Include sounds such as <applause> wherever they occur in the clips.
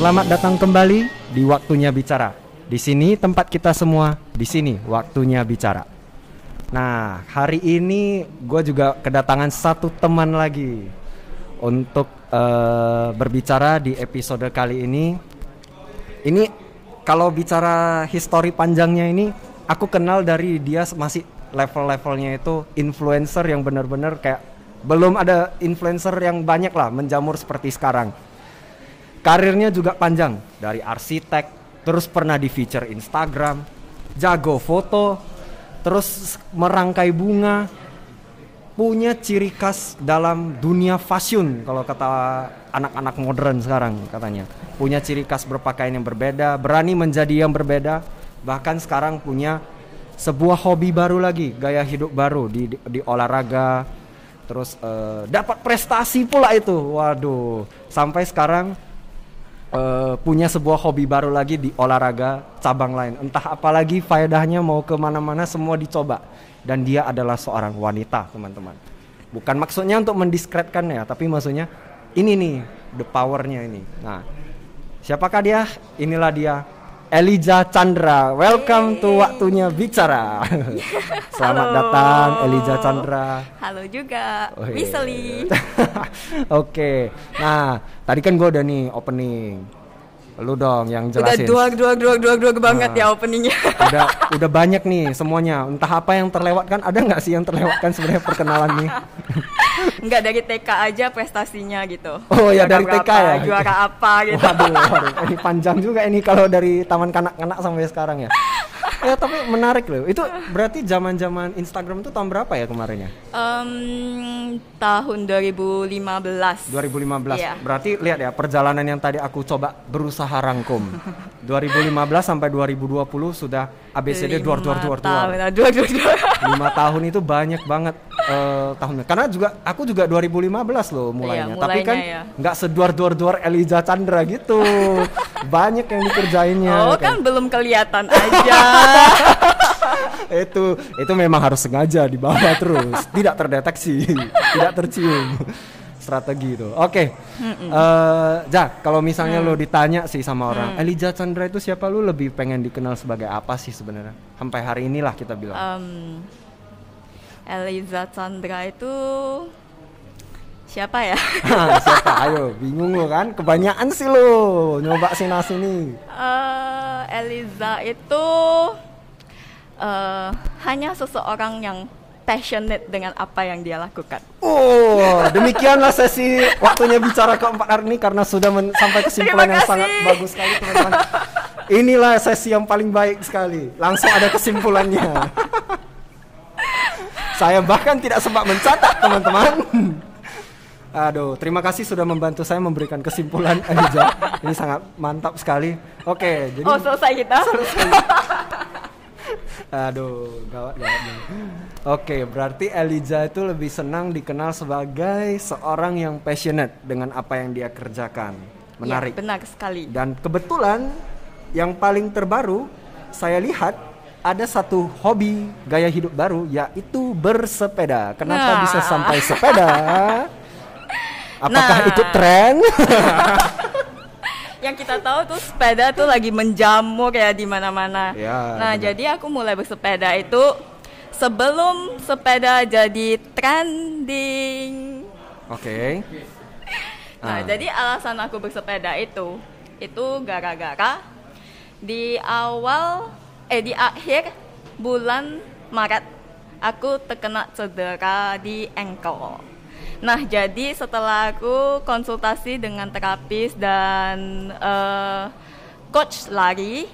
Selamat datang kembali di Waktunya Bicara. Di sini tempat kita semua, di sini waktunya bicara. Nah, hari ini gue juga kedatangan satu teman lagi untuk uh, berbicara di episode kali ini. Ini kalau bicara histori panjangnya ini, aku kenal dari dia masih level-levelnya itu influencer yang benar-benar kayak belum ada influencer yang banyak lah menjamur seperti sekarang. Karirnya juga panjang dari arsitek, terus pernah di feature Instagram, jago foto, terus merangkai bunga, punya ciri khas dalam dunia fashion kalau kata anak-anak modern sekarang katanya. Punya ciri khas berpakaian yang berbeda, berani menjadi yang berbeda, bahkan sekarang punya sebuah hobi baru lagi, gaya hidup baru di di, di olahraga. Terus uh, dapat prestasi pula itu. Waduh, sampai sekarang uh, punya sebuah hobi baru lagi di olahraga cabang lain. Entah apalagi faedahnya mau ke mana-mana semua dicoba. Dan dia adalah seorang wanita teman-teman. Bukan maksudnya untuk mendiskretkan ya, tapi maksudnya ini nih the powernya ini. Nah, siapakah dia? Inilah dia Eliza Chandra. Welcome to waktunya bicara. <laughs> Selamat Halo. datang Eliza Chandra. Halo juga, Oh, iya. Miseli. <laughs> Oke. Nah, tadi kan gue udah nih opening. Lu dong yang Udah jelasin. dua dua dua dua dua banget Ah. ya openingnya. <laughs> udah <laughs> udah banyak nih semuanya. Entah apa yang terlewatkan, ada nggak sih yang terlewatkan sebenarnya perkenalan nih? <laughs> Enggak dari TK aja prestasinya gitu. Oh, ya, dari berapa, TK ya? Juara apa gitu. Waduh, waduh, ini panjang juga ini kalau dari taman kanak-kanak sampai sekarang ya. Ya tapi menarik loh. Itu berarti zaman-zaman Instagram itu tahun berapa ya kemarin ya? Em, tahun 2015. 2015. Iya. Berarti lihat ya perjalanan yang tadi aku coba berusaha rangkum. 2015 <laughs> sampai 2020 sudah ABCD ah, dua dua dua. Lima tahun itu banyak banget eh, tahunnya. Karena juga aku juga 2015 loh mulainya. Iya, Tapi kan mulainya ya. nggak seduar duar duar Eliza Chandra gitu. <laughs> banyak yang dikerjainnya. Oh kan. kan belum kelihatan <laughs> aja. itu itu memang harus sengaja dibawa terus, tidak terdeteksi, tidak tercium. Strategi itu. Oke. Eh, Jak, kalau misalnya Mm. lo ditanya sih sama orang, Elijah Chandra itu siapa lu lebih pengen dikenal sebagai apa sih sebenarnya? Sampai hari inilah kita bilang. Em, Eliza Chandra itu siapa ya? Hah, <laughs> siapa? Ayo, bingung lo kan? Kebanyakan sih lo nyoba sini sini. Eh, Eliza itu eh, hanya seseorang yang passionate dengan apa yang dia lakukan. Oh, demikianlah sesi waktunya bicara keempat hari ini karena sudah men- sampai kesimpulan yang sangat bagus sekali teman-teman. Inilah sesi yang paling baik sekali. Langsung ada kesimpulannya. saya bahkan tidak sempat mencatat teman-teman. Aduh, terima kasih sudah membantu saya memberikan kesimpulan Elijah. Ini sangat mantap sekali. Oke, jadi Oh selesai kita. Aduh, gawat gawat. Oke, berarti Elijah itu lebih senang dikenal sebagai seorang yang passionate dengan apa yang dia kerjakan. Menarik. Ya, benar sekali. Dan kebetulan yang paling terbaru saya lihat ada satu hobi gaya hidup baru yaitu bersepeda. Kenapa Nah. bisa sampai sepeda? <laughs> Apakah Nah. ikut tren? <laughs> Yang kita tahu tuh sepeda tuh lagi menjamur ya di mana-mana. Ya, nah, benar. jadi aku mulai bersepeda itu sebelum sepeda jadi trending. Oke. Nah, Ah. jadi alasan aku bersepeda itu itu gara-gara di awal eh di akhir bulan Maret aku terkena cedera di ankle. Nah, jadi setelah aku konsultasi dengan terapis dan eh, coach lari,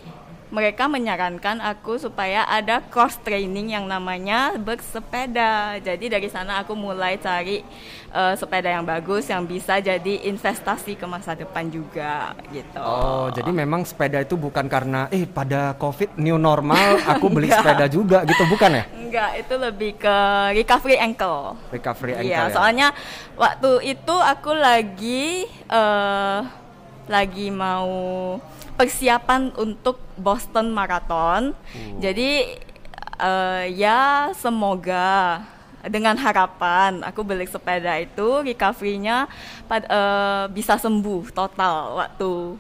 mereka menyarankan aku supaya ada cross training yang namanya bersepeda. Jadi dari sana aku mulai cari eh, sepeda yang bagus yang bisa jadi investasi ke masa depan juga gitu. Oh, jadi memang sepeda itu bukan karena eh pada Covid new normal aku beli <laughs> sepeda juga gitu bukan ya? Enggak, itu lebih ke recovery ankle. Recovery ankle Iya, ya. soalnya waktu itu aku lagi eh lagi mau persiapan untuk Boston Marathon. Oh. Jadi eh, ya semoga dengan harapan aku beli sepeda itu recovery-nya eh, bisa sembuh total waktu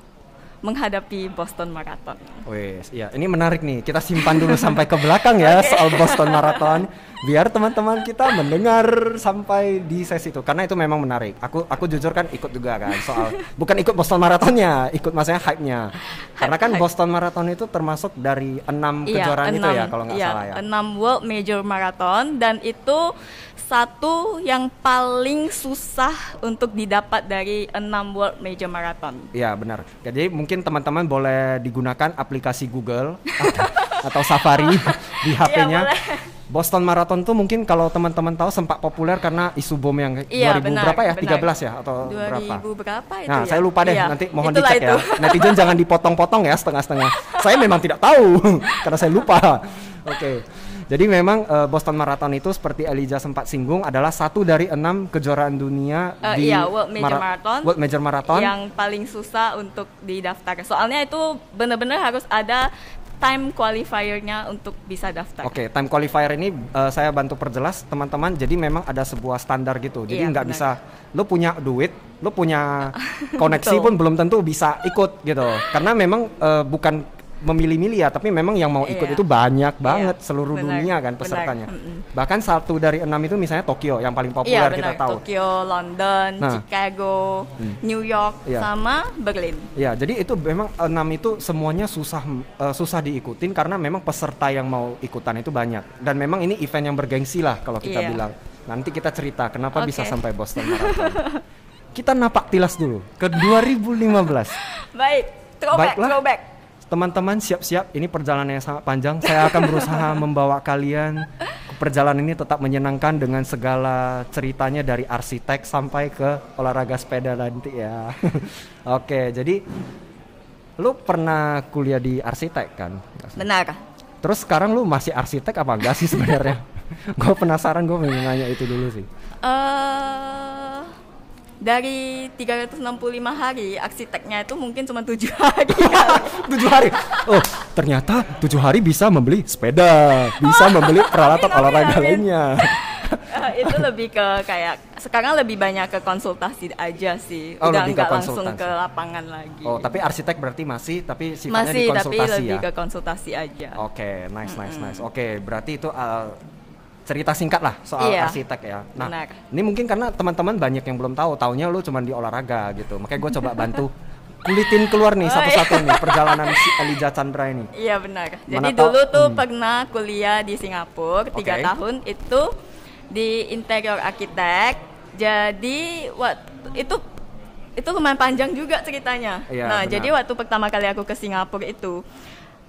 menghadapi Boston Marathon. Wes, iya ini menarik nih. Kita simpan dulu sampai ke belakang ya <laughs> soal Boston Marathon biar teman-teman kita mendengar sampai di sesi itu karena itu memang menarik. Aku aku jujur kan ikut juga kan soal <laughs> bukan ikut Boston Marathonnya, ikut maksudnya hype-nya. Karena kan Hype. Boston Marathon itu termasuk dari enam Iya, kejuaraan itu ya kalau nggak iya, salah ya. enam World Major Marathon dan itu satu yang paling susah untuk didapat dari enam World Major Marathon. Iya benar. Jadi mungkin teman-teman boleh digunakan aplikasi Google atau, atau Safari <laughs> di HP-nya. boleh. Boston Marathon tuh mungkin kalau teman-teman tahu sempat populer karena isu bom yang Iya, 2000 benar, berapa ya? benar. 13 ya atau berapa? 2000 berapa itu Nah, ya? saya lupa deh. Iya, Nanti mohon itulah dicek itu. ya. <laughs> Netizen jangan dipotong-potong ya setengah-setengah. saya memang tidak tahu <laughs> karena saya lupa. Oke. Jadi memang eh, Boston Marathon itu seperti Elijah sempat singgung adalah satu dari enam kejuaraan dunia Eh, di iya, World Major Mara- Marathon. World Major Marathon. Yang paling susah untuk didaftar. Soalnya itu benar-benar harus ada time qualifiernya untuk bisa daftar. Oke, time qualifier ini eh, saya bantu perjelas teman-teman. Jadi memang ada sebuah standar gitu. Jadi Iya, nggak bisa lo punya duit, lo punya <laughs> koneksi pun belum tentu bisa ikut gitu. Karena memang eh, bukan memilih-milih ya, tapi memang yang mau ikut Iya. itu banyak banget seluruh benar, dunia kan benar, pesertanya. mm-mm. Bahkan satu dari enam itu misalnya Tokyo yang paling Iya populer benar. kita tahu. Tokyo, London, Nah. Chicago, Hmm. New York, Iya. sama Berlin. Ya, jadi itu memang enam itu semuanya susah eh, susah diikutin karena memang peserta yang mau ikutan itu banyak dan memang ini event yang bergengsi lah kalau kita Iya. bilang. Nanti kita cerita kenapa Oke. bisa sampai Boston <laughs> Marathon. kita napak tilas dulu ke 2015. Baik, throwback, Baiklah. throwback. Teman-teman siap-siap, ini perjalanan yang sangat panjang. Saya akan berusaha <laughs> membawa kalian ke perjalanan ini tetap menyenangkan dengan segala ceritanya dari arsitek sampai ke olahraga sepeda nanti ya. <laughs> Oke, jadi lu pernah kuliah di arsitek kan? Benar. Terus sekarang lu masih arsitek apa enggak sih sebenarnya? <laughs> gue penasaran, gue pengen nanya itu dulu sih. eh dari 365 hari, arsiteknya itu mungkin cuma tujuh hari. <laughs> tujuh hari. Oh, ternyata tujuh hari bisa membeli sepeda, bisa membeli peralatan Amin, olahraga amin. lainnya. <laughs> Eh, itu lebih ke kayak sekarang lebih banyak ke konsultasi aja sih. Oh, Udah nggak langsung ke lapangan lagi. Oh, tapi arsitek berarti masih, tapi sifatnya masih di tapi konsultasi lebih ya. ke konsultasi aja. Oke, nice, nice, nice. Oke, berarti itu uh, cerita singkat lah soal Iya, arsitek ya. Nah, benar. ini mungkin karena teman-teman banyak yang belum tahu, taunya lu cuma di olahraga gitu. Makanya gue coba bantu <laughs> kulitin keluar nih Oh, satu-satu nih perjalanan si Elijah Chandra ini. Iya benar. Jadi Mana dulu tuh hmm. pernah kuliah di Singapura tiga Oke. tahun itu di interior arsitek. Jadi waktu itu itu lumayan panjang juga ceritanya. Iya, nah benar. jadi waktu pertama kali aku ke Singapura itu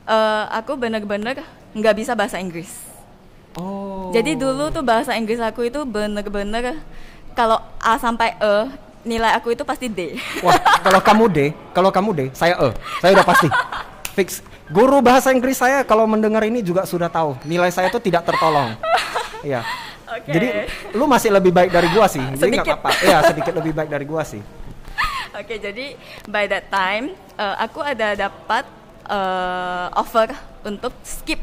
eh, aku bener-bener nggak bisa bahasa Inggris. Oh. Jadi dulu tuh bahasa Inggris aku itu bener-bener kalau A sampai E nilai aku itu pasti D. Wah, kalau kamu D, kalau kamu D, saya E. Saya udah pasti. Fix. Guru bahasa Inggris saya kalau mendengar ini juga sudah tahu, nilai saya itu tidak tertolong. Iya. Oke. Jadi lu masih lebih baik dari gua sih. Jadi Sedikit. apa-apa. Iya, sedikit lebih baik dari gua sih. Oke, jadi by that time uh, aku ada dapat uh, offer untuk skip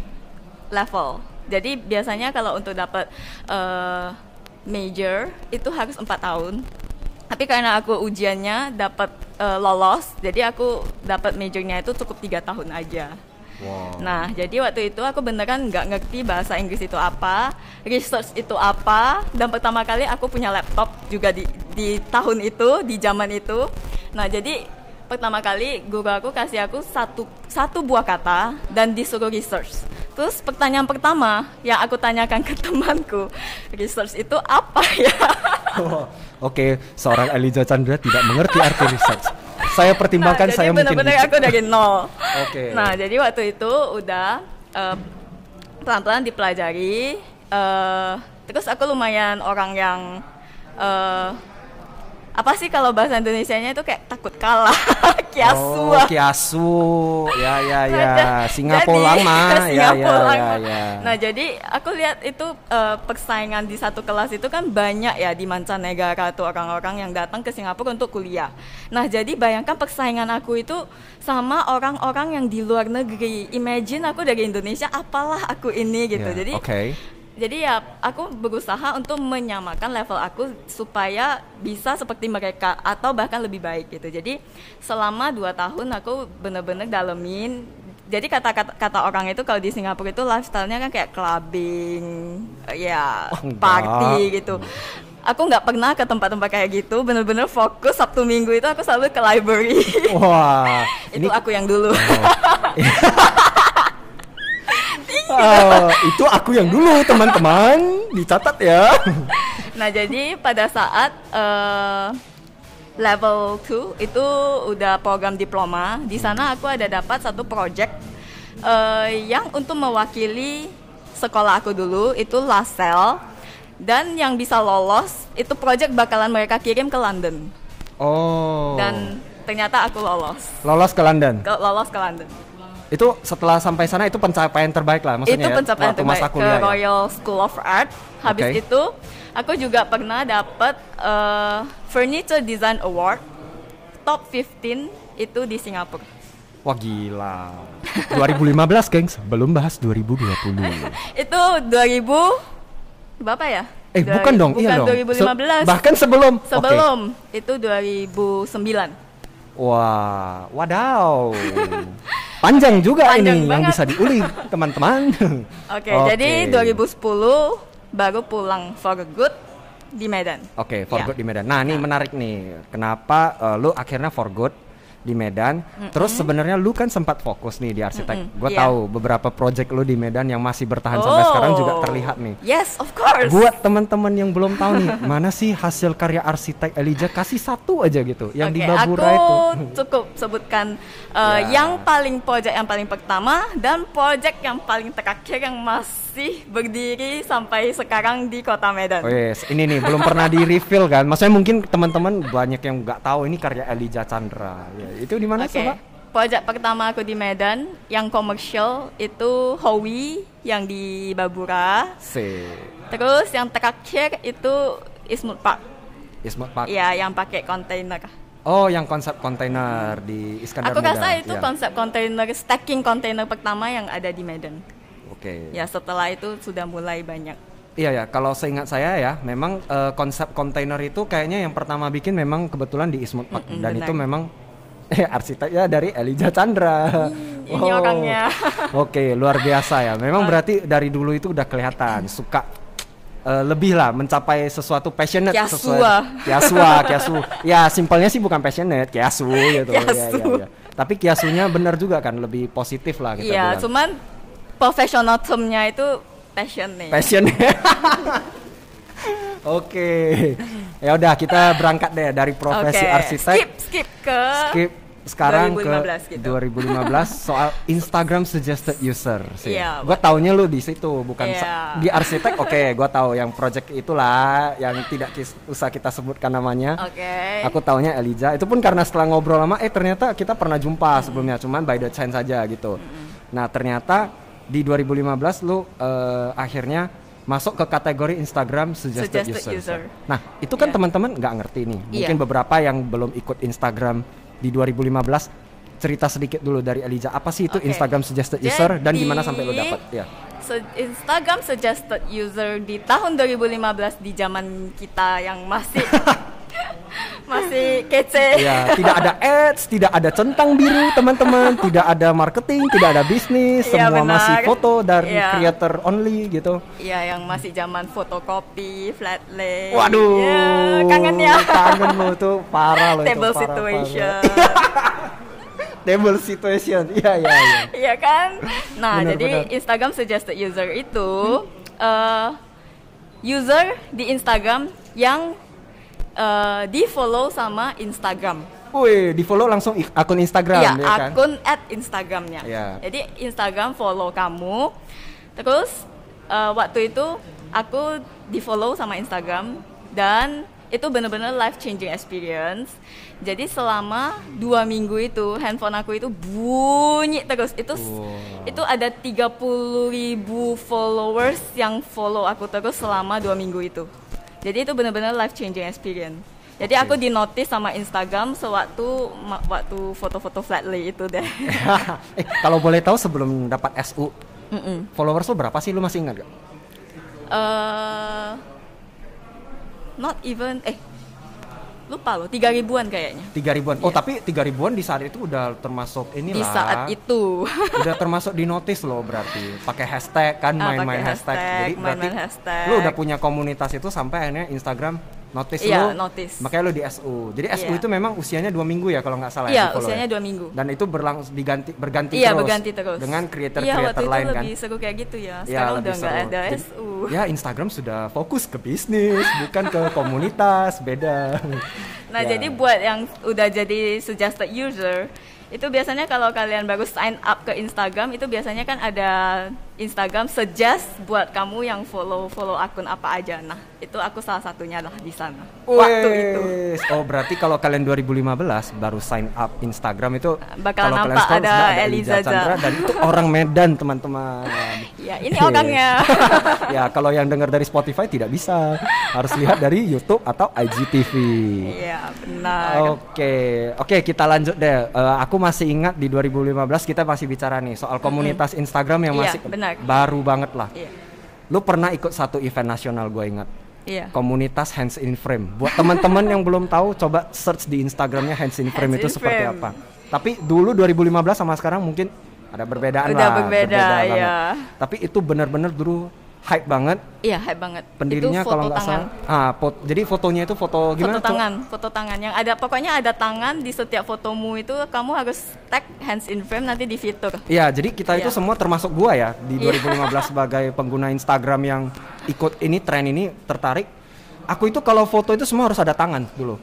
level. Jadi biasanya kalau untuk dapat uh, major itu harus empat tahun. Tapi karena aku ujiannya dapat uh, lolos, jadi aku dapat majornya itu cukup tiga tahun aja. Wow. Nah, jadi waktu itu aku beneran nggak ngerti bahasa Inggris itu apa, research itu apa, dan pertama kali aku punya laptop juga di di tahun itu, di zaman itu. Nah, jadi pertama kali guru aku kasih aku satu satu buah kata dan disuruh research. Terus pertanyaan pertama yang aku tanyakan ke temanku, research itu apa ya? Oh, Oke, seorang Elijah Chandra tidak mengerti arti research. Saya pertimbangkan Nah, saya jadi mungkin benar-benar aku dari nol. Oke. Nah, jadi waktu itu udah eh, pelan-pelan dipelajari. eh, terus aku lumayan orang yang eh, apa sih kalau bahasa Indonesianya itu kayak takut kalah, <laughs> kiasu. Oh, kiasu. Ya ya ya. Singapura <laughs> lama. Ya ya Singapura ya ya. Nah, jadi aku lihat itu eh, persaingan di satu kelas itu kan banyak ya di mancanegara tuh orang-orang yang datang ke Singapura untuk kuliah. Nah, jadi bayangkan persaingan aku itu sama orang-orang yang di luar negeri. Imagine aku dari Indonesia, apalah aku ini gitu. Ya, Jadi Oke. Jadi ya aku berusaha untuk menyamakan level aku supaya bisa seperti mereka atau bahkan lebih baik gitu. Jadi selama dua tahun aku bener-bener dalemin. Jadi kata, kata kata orang itu kalau di Singapura itu lifestyle-nya kan kayak clubbing, ya Oh, enggak. party gitu. Aku nggak pernah ke tempat-tempat kayak gitu. Bener-bener fokus Sabtu Minggu itu aku selalu ke library. Wah, <laughs> itu aku yang dulu. <laughs> Ah, itu aku yang dulu teman-teman. Dicatat ya. Nah, jadi pada saat eh, level 2 itu udah program diploma, di sana aku ada dapat satu project eh, yang untuk mewakili sekolah aku dulu itu LaSalle dan yang bisa lolos itu project bakalan mereka kirim ke London. Oh. dan ternyata aku lolos. Lolos ke London. ke, lolos ke London Itu setelah sampai sana itu pencapaian terbaik lah maksudnya. itu ya, pencapaian waktu terbaik ke ya? Royal School of Art. Habis Oke. itu aku juga pernah dapat eh, Furniture Design Award top 15 itu di Singapura. Wah gila. 2015 gengs, belum bahas 2020. <laughs> Itu 2000 berapa ya? Eh Dari- bukan dong, bukan iya dong. 2015. Se- bahkan sebelum. Sebelum itu 2009. Wah, wadaw. <laughs> Panjang juga Panjang ini yang banget. bisa diulik, <laughs> teman-teman. Oke, jadi 2010 baru pulang for good di Medan. Oke, for Ya. good di Medan. Nah, ini menarik nih. Kenapa eh, lu akhirnya for good di Medan? Terus sebenarnya lu kan sempat fokus nih di arsitek. Mm-mm, Gue iya. tahu beberapa project lu di Medan yang masih bertahan sampai sekarang juga Oh. terlihat nih. Yes, of course. Buat teman-teman yang belum tahu nih, <laughs> mana sih hasil karya arsitek Elijah? Kasih satu aja gitu, yang di Oke, Babura aku itu. cukup sebutkan uh, Ya. yang paling project yang paling pertama dan project yang paling terakhir yang masih berdiri sampai sekarang di kota Medan. Oh yes, ini nih belum pernah di reveal kan? Maksudnya mungkin teman-teman banyak yang nggak tahu ini karya Elijah Chandra. Ya, itu di mana Oke. coba? Project pertama aku di Medan yang komersial itu Howie yang di Babura. C. Terus yang terakhir itu Ismut Park. Ismut Park. Ya, yang pakai kontainer. Oh, yang konsep kontainer di Iskandar Aku Muda. rasa itu ya. konsep kontainer stacking kontainer pertama yang ada di Medan. Oke. Ya, setelah itu sudah mulai banyak. Iya ya, kalau seingat saya ya, memang eh, konsep kontainer itu kayaknya yang pertama bikin memang kebetulan di Ismut Park Mm-mm, dan benar. itu memang eh, arsiteknya dari Elijah Chandra. ini orangnya. <laughs> Oke, luar biasa ya. Memang berarti dari dulu itu udah kelihatan suka eh, lebih lah mencapai sesuatu passionate Kiasua. sesuai kiasua, kiasu. Ya, simpelnya sih bukan passionate, kiasu gitu. Ya, Kiasu. ya, ya. Tapi kiasunya benar juga kan, lebih positif lah kita Iya, bilang. cuman professional termnya itu passion nih. passion <laughs> Oke, ya udah kita berangkat deh dari profesi Oke, arsitek. Skip, skip ke Skip sekarang 2015 ke gitu. 2015 <laughs> soal Instagram suggested user sih. Iya, Gue taunya lu di situ bukan Iya. sa- di arsitek. Oke, gue tahu yang project itulah yang tidak kis- usah kita sebutkan namanya. Oke. Aku taunya Elijah. Itu pun karena setelah ngobrol lama, eh ternyata kita pernah jumpa sebelumnya, cuman by the chance saja gitu. Nah ternyata di 2015 lu eh, akhirnya masuk ke kategori Instagram suggested, Suggested user. user. Nah itu kan Iya. teman-teman nggak ngerti nih. Mungkin Iya. beberapa yang belum ikut Instagram di 2015 cerita sedikit dulu dari Elijah. Apa sih itu Oke. Instagram suggested user dan Jadi- gimana sampai lu dapat? Ya. Se- Instagram suggested user di tahun 2015 di zaman kita yang masih <laughs> <laughs> masih kece. Ya, tidak ada ads, tidak ada centang biru, teman-teman, <laughs> tidak ada marketing, tidak ada bisnis, Iya, semua benar. masih foto dari Iya. creator only gitu. Iya, yang masih zaman fotokopi, flat lay. Waduh, Ya, kangen ya. Kangen lu tuh parah loh itu, Table parah, situation. parah. <laughs> Table situation, iya iya iya. Iya kan? Nah, Benar, jadi benar. Instagram suggested user itu eh, user di Instagram yang eh, di follow sama Instagram. Wih, di follow langsung akun Instagram Iya, ya kan? akun at Instagramnya. Iya. Jadi Instagram follow kamu. Terus eh, waktu itu aku di follow sama Instagram dan itu benar-benar life changing experience. Jadi selama dua minggu itu handphone aku itu bunyi terus. Itu Wow. itu ada 30.000 ribu followers yang follow aku terus selama dua minggu itu. Jadi itu benar-benar life changing experience. Jadi aku di notice sama Instagram sewaktu waktu foto-foto flatly itu deh. <laughs> eh, kalau boleh tahu sebelum dapat SU, Mm-mm. followers lu berapa sih? Lu masih ingat gak? eh not even eh lupa loh tiga ribuan kayaknya Tiga ribuan. Oh Iya. tapi tiga ribuan di saat itu udah termasuk inilah. di saat itu <laughs> udah termasuk di notice loh berarti. Pakai hashtag kan Ah, main-main pakai hashtag. hashtag, Jadi berarti main-main hashtag. lu udah punya komunitas itu sampai akhirnya Instagram notice Iya, lu. notice. Makanya lu di SU. Jadi SU Iya. itu memang usianya dua minggu ya kalau nggak salah iya ya. follow usianya ya? dua minggu Dan itu berlangsung diganti berganti iya terus. berganti terus Dengan iya creator-creator waktu itu lain kan. lebih seru kayak gitu ya Ya, sekarang lebih udah nggak ada Jadi, SU Ya Instagram sudah fokus ke bisnis, <laughs> bukan ke komunitas, beda. Nah, Ya. jadi buat yang udah jadi suggested user, itu biasanya kalau kalian baru sign up ke Instagram, itu biasanya kan ada Instagram suggest buat kamu yang follow follow akun apa aja. Nah, itu aku salah satunya lah di sana. Waktu itu. Oh berarti kalau kalian 2015 baru sign up Instagram itu kalian nampak ada sudah Eliza Chandra dan itu orang Medan teman-teman. <laughs> Ya, ini orangnya. ya kalau yang dengar dari Spotify tidak bisa, harus lihat dari YouTube atau IGTV. Iya, benar. Oke, oke kita lanjut deh. Eh, aku masih ingat di 2015 kita masih bicara nih soal komunitas Instagram yang Iya, masih benar. Baru banget lah. Iya. Lu pernah ikut satu event nasional gue ingat. Iya. Komunitas Hands in Frame. Buat teman-teman yang belum tahu, coba search di Instagramnya Hands in Frame Hands itu in seperti Frame. apa. Tapi dulu 2015 sama sekarang mungkin ada perbedaan Udah lah. berbeda, banget. iya. Tapi itu benar-benar dulu hype banget. Iya, hype banget. Pendirinya itu kalau foto nggak tangan. salah, ah, pot- jadi fotonya itu foto gimana? foto tangan, foto tangan yang ada pokoknya ada tangan di setiap fotomu itu kamu harus tag hands in frame nanti di fitur. Iya, jadi kita itu Iya. semua termasuk gua ya di Iya. 2015 sebagai pengguna Instagram yang ikut ini tren ini tertarik. Aku itu kalau foto itu semua harus ada tangan dulu.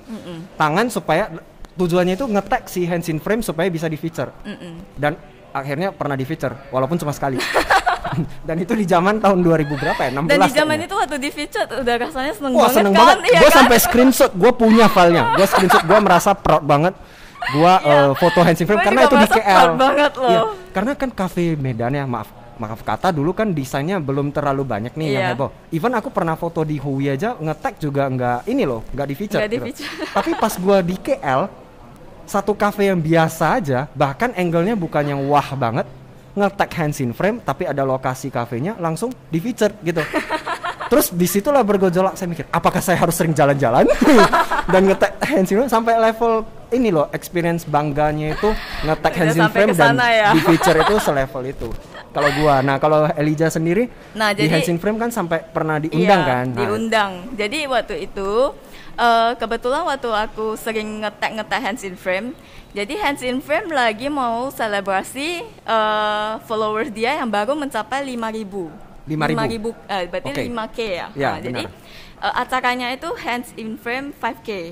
Tangan supaya tujuannya itu nge-tag si hands in frame supaya bisa di feature. Mm-mm. Dan akhirnya pernah di feature walaupun cuma sekali. <laughs> Dan itu di zaman tahun 2000 berapa ya? 16. Dan di zaman itu waktu di feature udah rasanya seneng Wah banget seneng kan? banget. Iya gue kan? sampai screenshot. Gue punya filenya. Gue screenshot. Gue merasa proud banget. Gue Iya. foto hands in frame Gua karena itu di KL. proud banget loh. Iya, karena kan cafe Medan ya maaf maaf kata dulu kan desainnya belum terlalu banyak nih yang Iya. heboh. Even aku pernah foto di Hui aja nge-tag juga nggak ini loh, nggak di feature. Nggak di gitu. feature. <laughs> Tapi pas gue di KL satu cafe yang biasa aja, bahkan angle-nya bukan yang wah banget, nge-tag hands in frame tapi ada lokasi kafenya langsung di feature gitu. <laughs> Terus di situlah bergejolak saya mikir, apakah saya harus sering jalan-jalan <laughs> dan nge-tag hands in frame sampai level ini loh experience bangganya itu Udah hands in frame dan ya. di feature itu selevel itu. Kalau gua, nah kalau Elijah sendiri Nah, di jadi- hands in frame kan sampai pernah diundang Iya, kan? Nah, Diundang. Jadi waktu itu eh, kebetulan waktu aku sering ngetek ngetek hands in frame. Jadi hands in frame lagi mau selebrasi eh, followers dia yang baru mencapai 5000. 5.000. 5.000, eh, berarti Oke. 5K ya. Ya, Nah, jadi benar. eh, acaranya itu hands in frame 5K.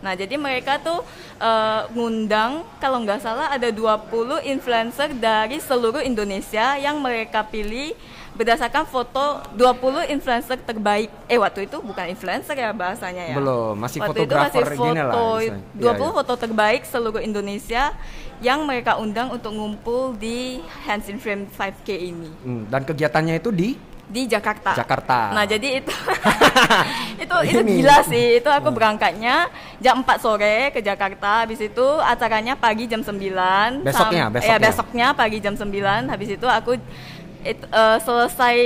Nah, jadi mereka tuh eh, ngundang kalau nggak salah ada 20 influencer dari seluruh Indonesia yang mereka pilih berdasarkan foto 20 influencer terbaik. Eh, waktu itu bukan influencer ya bahasanya ya. Belum, masih waktu itu masih fotografer gini lah foto istilahnya. 20 Iya, iya. foto terbaik seluruh Indonesia yang mereka undang untuk ngumpul di Hands in Frame 5K ini Hmm, dan kegiatannya itu di di Jakarta. Jakarta. Nah, jadi itu <laughs> <laughs> itu itu Ini. gila sih. Itu aku berangkatnya jam 4 sore ke Jakarta. Habis itu acaranya pagi jam 9. Besoknya, Sam- besoknya. Ya, besoknya pagi jam 9. Habis itu aku it- eh, selesai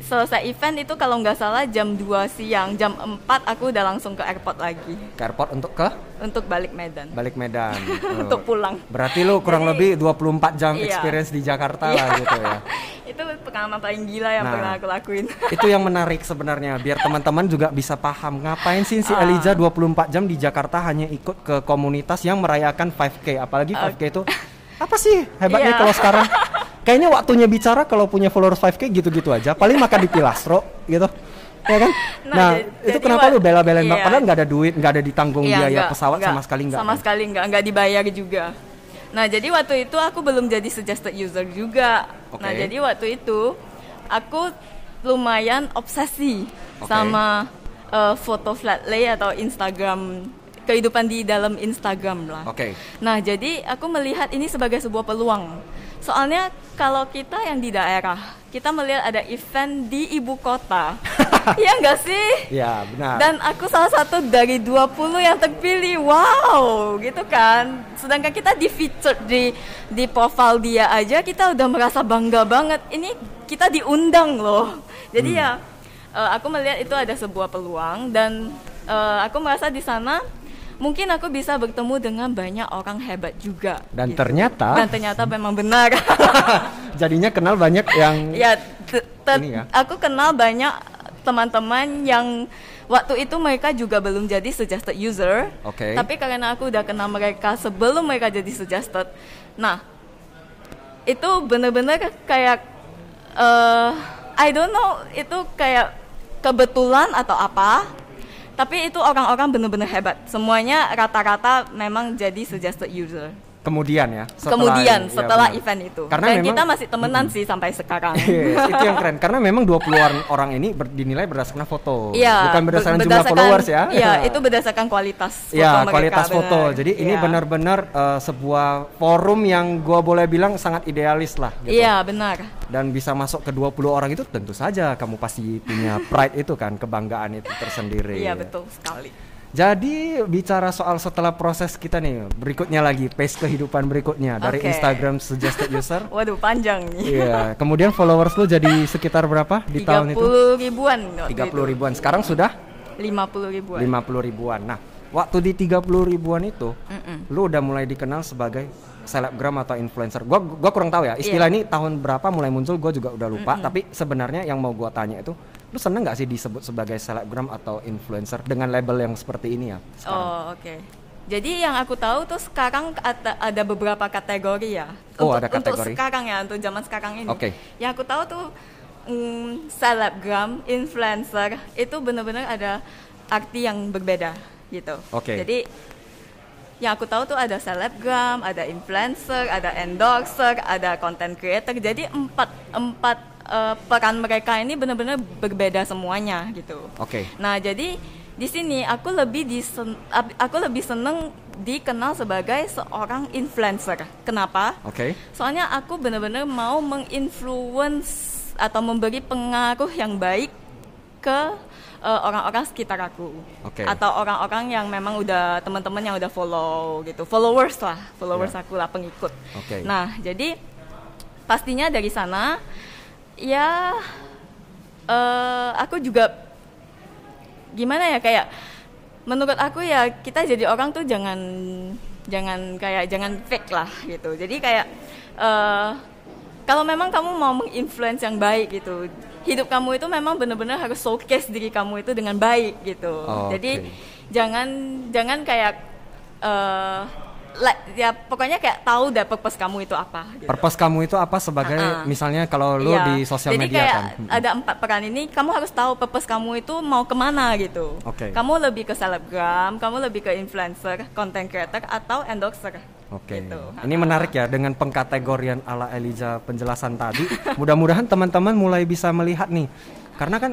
selesai event itu kalau nggak salah jam 2 siang. Jam 4 aku udah langsung ke airport lagi ke airport untuk ke untuk balik Medan. balik Medan. <laughs> Oh. Untuk pulang. Berarti lu kurang lebih Jadi- 24 jam Iya. experience di Jakarta lah gitu ya. <laughs> itu pengalaman paling gila yang Nah. pernah aku lakuin. <laughs> itu yang menarik sebenarnya biar teman-teman juga bisa paham ngapain sih si Ah. Eliza 24 jam di Jakarta hanya ikut ke komunitas yang merayakan 5K apalagi 5K itu apa sih hebatnya Iya. kalau sekarang <laughs> kayaknya waktunya bicara kalau punya followers 5K gitu-gitu aja paling makan di Pilastro gitu ya kan nah, Nah, itu jadi kenapa wa- lu bela-belain banget iya. padahal nggak ada duit nggak ada ditanggung Iya, biaya enggak, pesawat enggak. sama sekali nggak Sama sekali enggak, enggak dibayar juga. Nah, jadi waktu itu aku belum jadi suggested user juga. Nah, Oke. jadi waktu itu aku lumayan obsesi Oke. sama eh, foto flat lay atau Instagram kehidupan di dalam Instagram lah. Oke. Nah, jadi aku melihat ini sebagai sebuah peluang. Soalnya kalau kita yang di daerah, kita melihat ada event di ibu kota. <laughs> Iya enggak sih? ya benar Dan aku salah satu dari 20 yang terpilih. Wow, gitu kan. Sedangkan kita di feature di di profile dia aja kita udah merasa bangga banget. Ini kita diundang loh. Jadi Hmm. ya eh, aku melihat itu ada sebuah peluang dan eh, aku merasa di sana mungkin aku bisa bertemu dengan banyak orang hebat juga. Dan gitu. ternyata- dan ternyata memang benar. <laughs> Jadinya kenal banyak yang ya, Ini ya. aku kenal banyak teman-teman yang waktu itu mereka juga belum jadi suggested user. Oke. Tapi karena aku udah kenal mereka sebelum mereka jadi suggested. Nah, itu bener-bener kayak eh I don't know itu kayak kebetulan atau apa. Tapi itu orang-orang bener-bener hebat. Semuanya rata-rata memang jadi suggested user. Kemudian ya. setelah- Kemudian ya, setelah benar. event itu. Karena Dan memang- kita masih temenan sih sampai <laughs> sekarang. Yes, itu yang keren karena memang 20 orang, <laughs> orang ini ber- dinilai berdasarkan foto Iya, bukan berdasarkan ber- jumlah followers ya Iya, itu berdasarkan kualitas foto ya mereka. kualitas foto benar. jadi ini Iya. benar-benar eh, sebuah forum yang gua boleh bilang sangat idealis lah gitu. Iya, benar. dan bisa masuk ke 20 orang itu tentu saja kamu pasti punya <laughs> pride itu kan kebanggaan itu tersendiri Iya, betul sekali. Jadi bicara soal setelah proses kita nih berikutnya lagi pace kehidupan berikutnya dari Oke. Instagram suggested <laughs> user Waduh, panjang nih. Iya, kemudian followers lu jadi <laughs> sekitar berapa di tahun itu? 30 ribuan. 30 itu. ribuan. Sekarang sudah 50 ribuan. 50 ribuan. Nah, waktu di 30 ribuan itu, Mm-mm. lu udah mulai dikenal sebagai selebgram atau influencer. Gua gua kurang tahu ya. Istilah ini tahun berapa mulai muncul gua juga udah lupa, tapi sebenarnya yang mau gua tanya itu, lu seneng nggak sih disebut sebagai selebgram atau influencer dengan label yang seperti ini ya? sekarang? Oh, oke. Jadi yang aku tahu tuh sekarang ada, beberapa kategori ya. Oh, untuk, ada Untuk kategori. sekarang ya, untuk zaman sekarang ini. Oke. Yang aku tahu tuh mm, selebgram, influencer itu benar-benar ada arti yang berbeda gitu. Oke. Jadi yang aku tahu tuh ada selebgram, ada influencer, ada endorser, ada content creator. Jadi empat empat eh, peran mereka ini benar-benar berbeda semuanya gitu. Oke. Nah, jadi di sini aku lebih ab- aku lebih seneng dikenal sebagai seorang influencer. Kenapa? Oke. Soalnya aku benar-benar mau menginfluence atau memberi pengaruh yang baik ke eh, orang-orang sekitar aku. Oke. Atau orang-orang yang memang udah teman-teman yang udah follow gitu. Followers lah, followers Ya. aku lah pengikut. Oke. Nah, jadi pastinya dari sana ya eh aku juga gimana ya kayak menurut aku ya kita jadi orang tuh jangan jangan kayak jangan fake lah gitu jadi kayak eh kalau memang kamu mau menginfluence yang baik gitu hidup kamu itu memang benar-benar harus showcase diri kamu itu dengan baik gitu Oh, jadi oke. jangan jangan kayak eh like, ya pokoknya kayak tahu deh purpose kamu itu apa gitu. Purpose kamu itu apa sebagai Uh-uh. misalnya kalau lu Iya. di sosial Jadi media kayak kan? Hmm. ada empat peran ini, kamu harus tahu purpose kamu itu mau ke mana gitu. Oke. Kamu lebih ke selebgram, kamu lebih ke influencer, content creator atau endorser. Oke, Gitu. ini menarik ya dengan pengkategorian ala Eliza penjelasan tadi. <laughs> Mudah-mudahan teman-teman mulai bisa melihat nih, karena kan,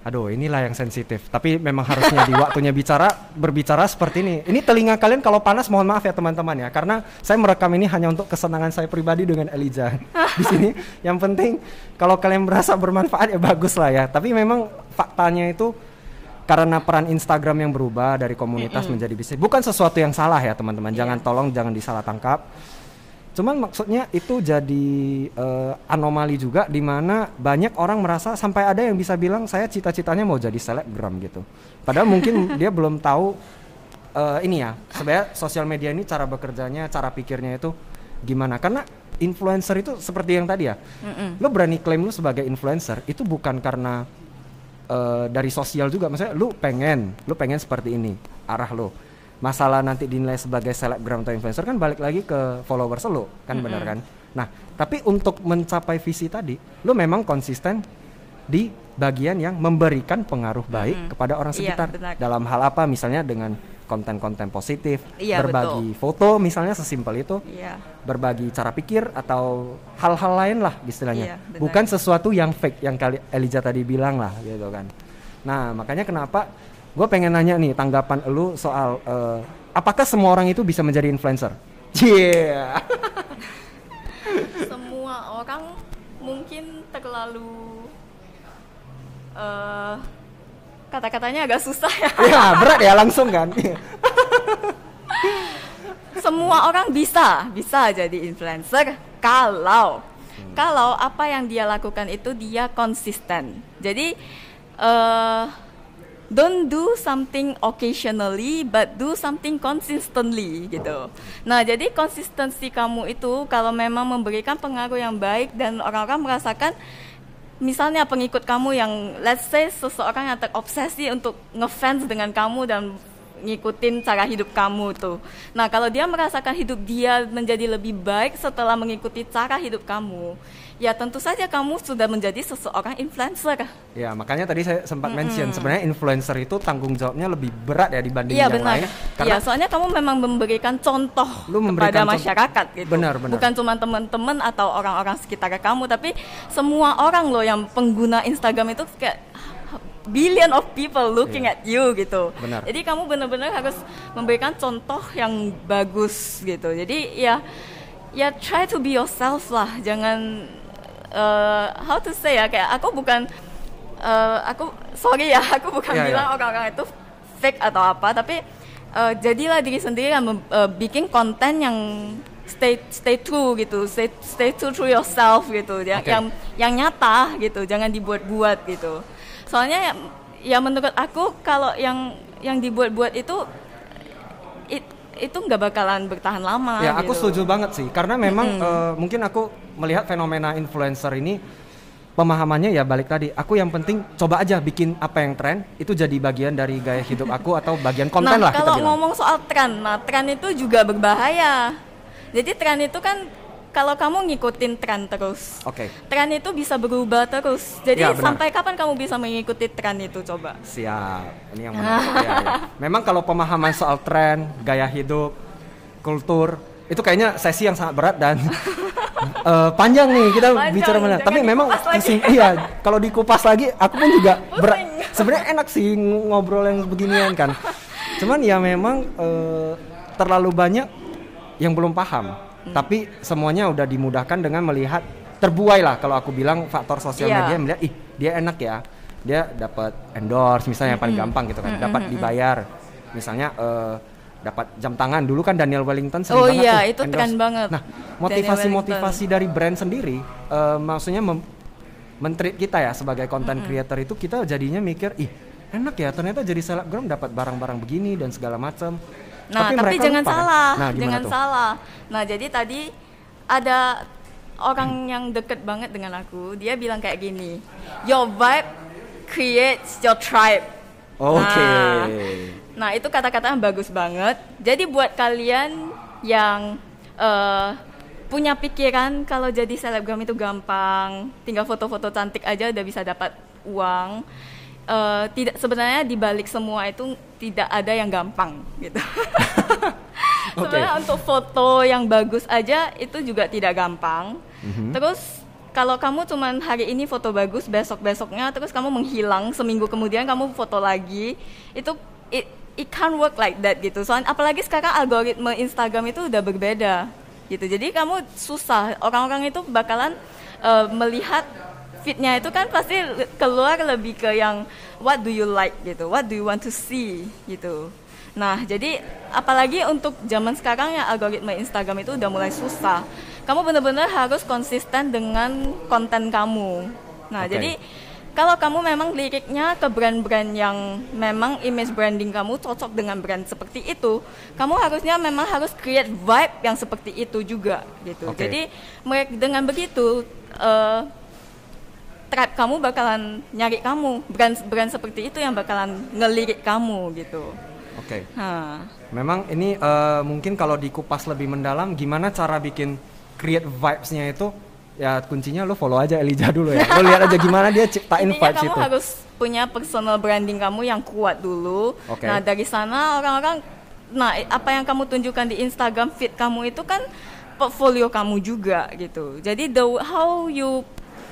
aduh inilah yang sensitif. Tapi memang harusnya di <laughs> waktunya bicara berbicara seperti ini. Ini telinga kalian kalau panas mohon maaf ya teman-teman ya, karena saya merekam ini hanya untuk kesenangan saya pribadi dengan Eliza di <laughs> sini. Yang penting kalau kalian merasa bermanfaat ya bagus lah ya. Tapi memang faktanya itu karena peran Instagram yang berubah dari komunitas menjadi bisnis. Bukan sesuatu yang salah ya teman-teman. Jangan tolong jangan disalah tangkap cuman maksudnya itu jadi eh, anomali juga di mana banyak orang merasa sampai ada yang bisa bilang saya cita-citanya mau jadi selebgram gitu. Padahal mungkin <laughs> dia belum tahu eh, ini ya sebenarnya sosial media ini cara bekerjanya cara pikirnya itu gimana. Karena influencer itu seperti yang tadi ya Mm-mm. lo berani klaim lu sebagai influencer itu bukan karena eh, dari sosial juga. Maksudnya lu pengen lu pengen seperti ini arah lo masalah nanti dinilai sebagai selebgram atau influencer kan balik lagi ke followers lo kan benar kan? Nah tapi untuk mencapai visi tadi lu memang konsisten di bagian yang memberikan pengaruh baik kepada orang Iya, sekitar. benar. dalam hal apa? Misalnya dengan konten-konten positif Iya, berbagi foto misalnya sesimpel itu Iya. berbagi cara pikir atau hal-hal lain lah istilahnya. Iya, benar. Bukan sesuatu yang fake yang kali Elijah tadi bilang lah gitu kan. Nah makanya kenapa gue pengen nanya nih tanggapan lu soal eh, apakah semua orang itu bisa menjadi influencer? <laughs> Iya. <laughs> Semua orang mungkin terlalu eh kata-katanya agak susah ya. <laughs> ya berat ya langsung kan. semua orang bisa bisa jadi influencer kalau kalau apa yang dia lakukan itu dia konsisten jadi uh, don't do something occasionally but do something consistently gitu. Nah, jadi konsistensi kamu itu kalau memang memberikan pengaruh yang baik dan orang-orang merasakan misalnya pengikut kamu yang let's say seseorang yang terobsesi untuk ngefans dengan kamu dan ngikutin cara hidup kamu tuh. Nah, kalau dia merasakan hidup dia menjadi lebih baik setelah mengikuti cara hidup kamu, ya tentu saja kamu sudah menjadi seseorang influencer. Ya, makanya tadi saya sempat mm -hmm. mention sebenarnya influencer itu tanggung jawabnya lebih berat ya dibanding ya, yang benar. lain. Iya, soalnya kamu memang memberikan contoh lu memberikan kepada masyarakat gitu. Benar, benar. Bukan cuma teman-teman atau orang-orang sekitar kamu, tapi semua orang loh yang pengguna Instagram itu kayak billion of people looking yeah. at you gitu. Benar. Jadi kamu benar-benar harus memberikan contoh yang bagus gitu. Jadi ya ya try to be yourself lah. Jangan uh, how to say ya kayak aku bukan uh, aku sorry ya <laughs> aku bukan yeah, bilang yeah. orang-orang itu fake atau apa tapi uh, jadilah diri sendiri yang uh, bikin konten yang stay stay true gitu stay stay true to yourself gitu yang okay. yang yang nyata gitu jangan dibuat-buat gitu soalnya ya menurut aku kalau yang yang dibuat-buat itu it, itu nggak bakalan bertahan lama. Ya, aku gitu. setuju banget sih, karena memang hmm. uh, mungkin aku melihat fenomena influencer ini pemahamannya ya balik tadi. Aku yang penting coba aja bikin apa yang tren itu jadi bagian dari gaya hidup aku atau bagian konten nah, lah. Kalau ngomong soal tren, nah tren itu juga berbahaya. Jadi tren itu kan kalau kamu ngikutin tren terus, okay. tren itu bisa berubah terus. Jadi ya, sampai kapan kamu bisa mengikuti tren itu coba? Siap, ini yang menarik. ya, ya. <laughs> Memang kalau pemahaman soal tren, gaya hidup, kultur itu kayaknya sesi yang sangat berat dan uh, <laughs> panjang nih kita panjang, bicara mana. Tapi memang pusing, iya kalau dikupas lagi aku pun juga berat. Sebenarnya enak sih ngobrol yang beginian kan. <laughs> Cuman ya memang uh, terlalu banyak yang belum paham Hmm. Tapi semuanya udah dimudahkan dengan melihat terbuai lah kalau aku bilang faktor sosial yeah. media melihat ih dia enak ya. Dia dapat endorse misalnya yang paling gampang gitu kan. Dapat dibayar. Misalnya uh, dapat jam tangan dulu kan Daniel Wellington sering oh banget iya, tuh itu keren banget. Nah, motivasi-motivasi dari brand sendiri uh, maksudnya menteri kita ya sebagai content mm -hmm. creator itu kita jadinya mikir ih enak ya ternyata jadi selebgram dapat barang-barang begini dan segala macam Nah, tapi, tapi jangan lupa, kan? salah, kan? nah, jangan tuh? salah. Nah, jadi tadi ada orang hmm. yang deket banget dengan aku, dia bilang kayak gini, your vibe creates your tribe. Oke. Okay. Nah, nah, itu kata-kata yang bagus banget. Jadi buat kalian yang uh, punya pikiran kalau jadi selebgram itu gampang, tinggal foto-foto cantik aja udah bisa dapat uang uh, tidak sebenarnya di balik semua itu tidak ada yang gampang gitu. <laughs> okay. Sebenarnya untuk foto yang bagus aja itu juga tidak gampang. Mm-hmm. Terus kalau kamu cuman hari ini foto bagus, besok besoknya terus kamu menghilang, seminggu kemudian kamu foto lagi, itu it, it can't work like that gitu. Soalnya apalagi sekarang algoritma Instagram itu udah berbeda gitu. Jadi kamu susah orang-orang itu bakalan uh, melihat fitnya itu kan pasti keluar lebih ke yang what do you like gitu, what do you want to see gitu. Nah, jadi apalagi untuk zaman sekarang ya algoritma Instagram itu udah mulai susah. Kamu benar-benar harus konsisten dengan konten kamu. Nah, okay. jadi kalau kamu memang liriknya ke brand-brand yang memang image branding kamu cocok dengan brand seperti itu, kamu harusnya memang harus create vibe yang seperti itu juga gitu. Okay. Jadi dengan begitu uh, tribe kamu bakalan nyari kamu. Brand brand seperti itu yang bakalan ngelirik kamu gitu. Oke. Okay. memang ini uh, mungkin kalau dikupas lebih mendalam gimana cara bikin create vibesnya itu? Ya kuncinya lo follow aja Elijah dulu ya. Lo lihat aja gimana dia ciptain Intinya vibes kamu itu. harus punya personal branding kamu yang kuat dulu. Okay. nah dari sana orang-orang nah apa yang kamu tunjukkan di Instagram feed kamu itu kan portfolio kamu juga gitu. Jadi the how you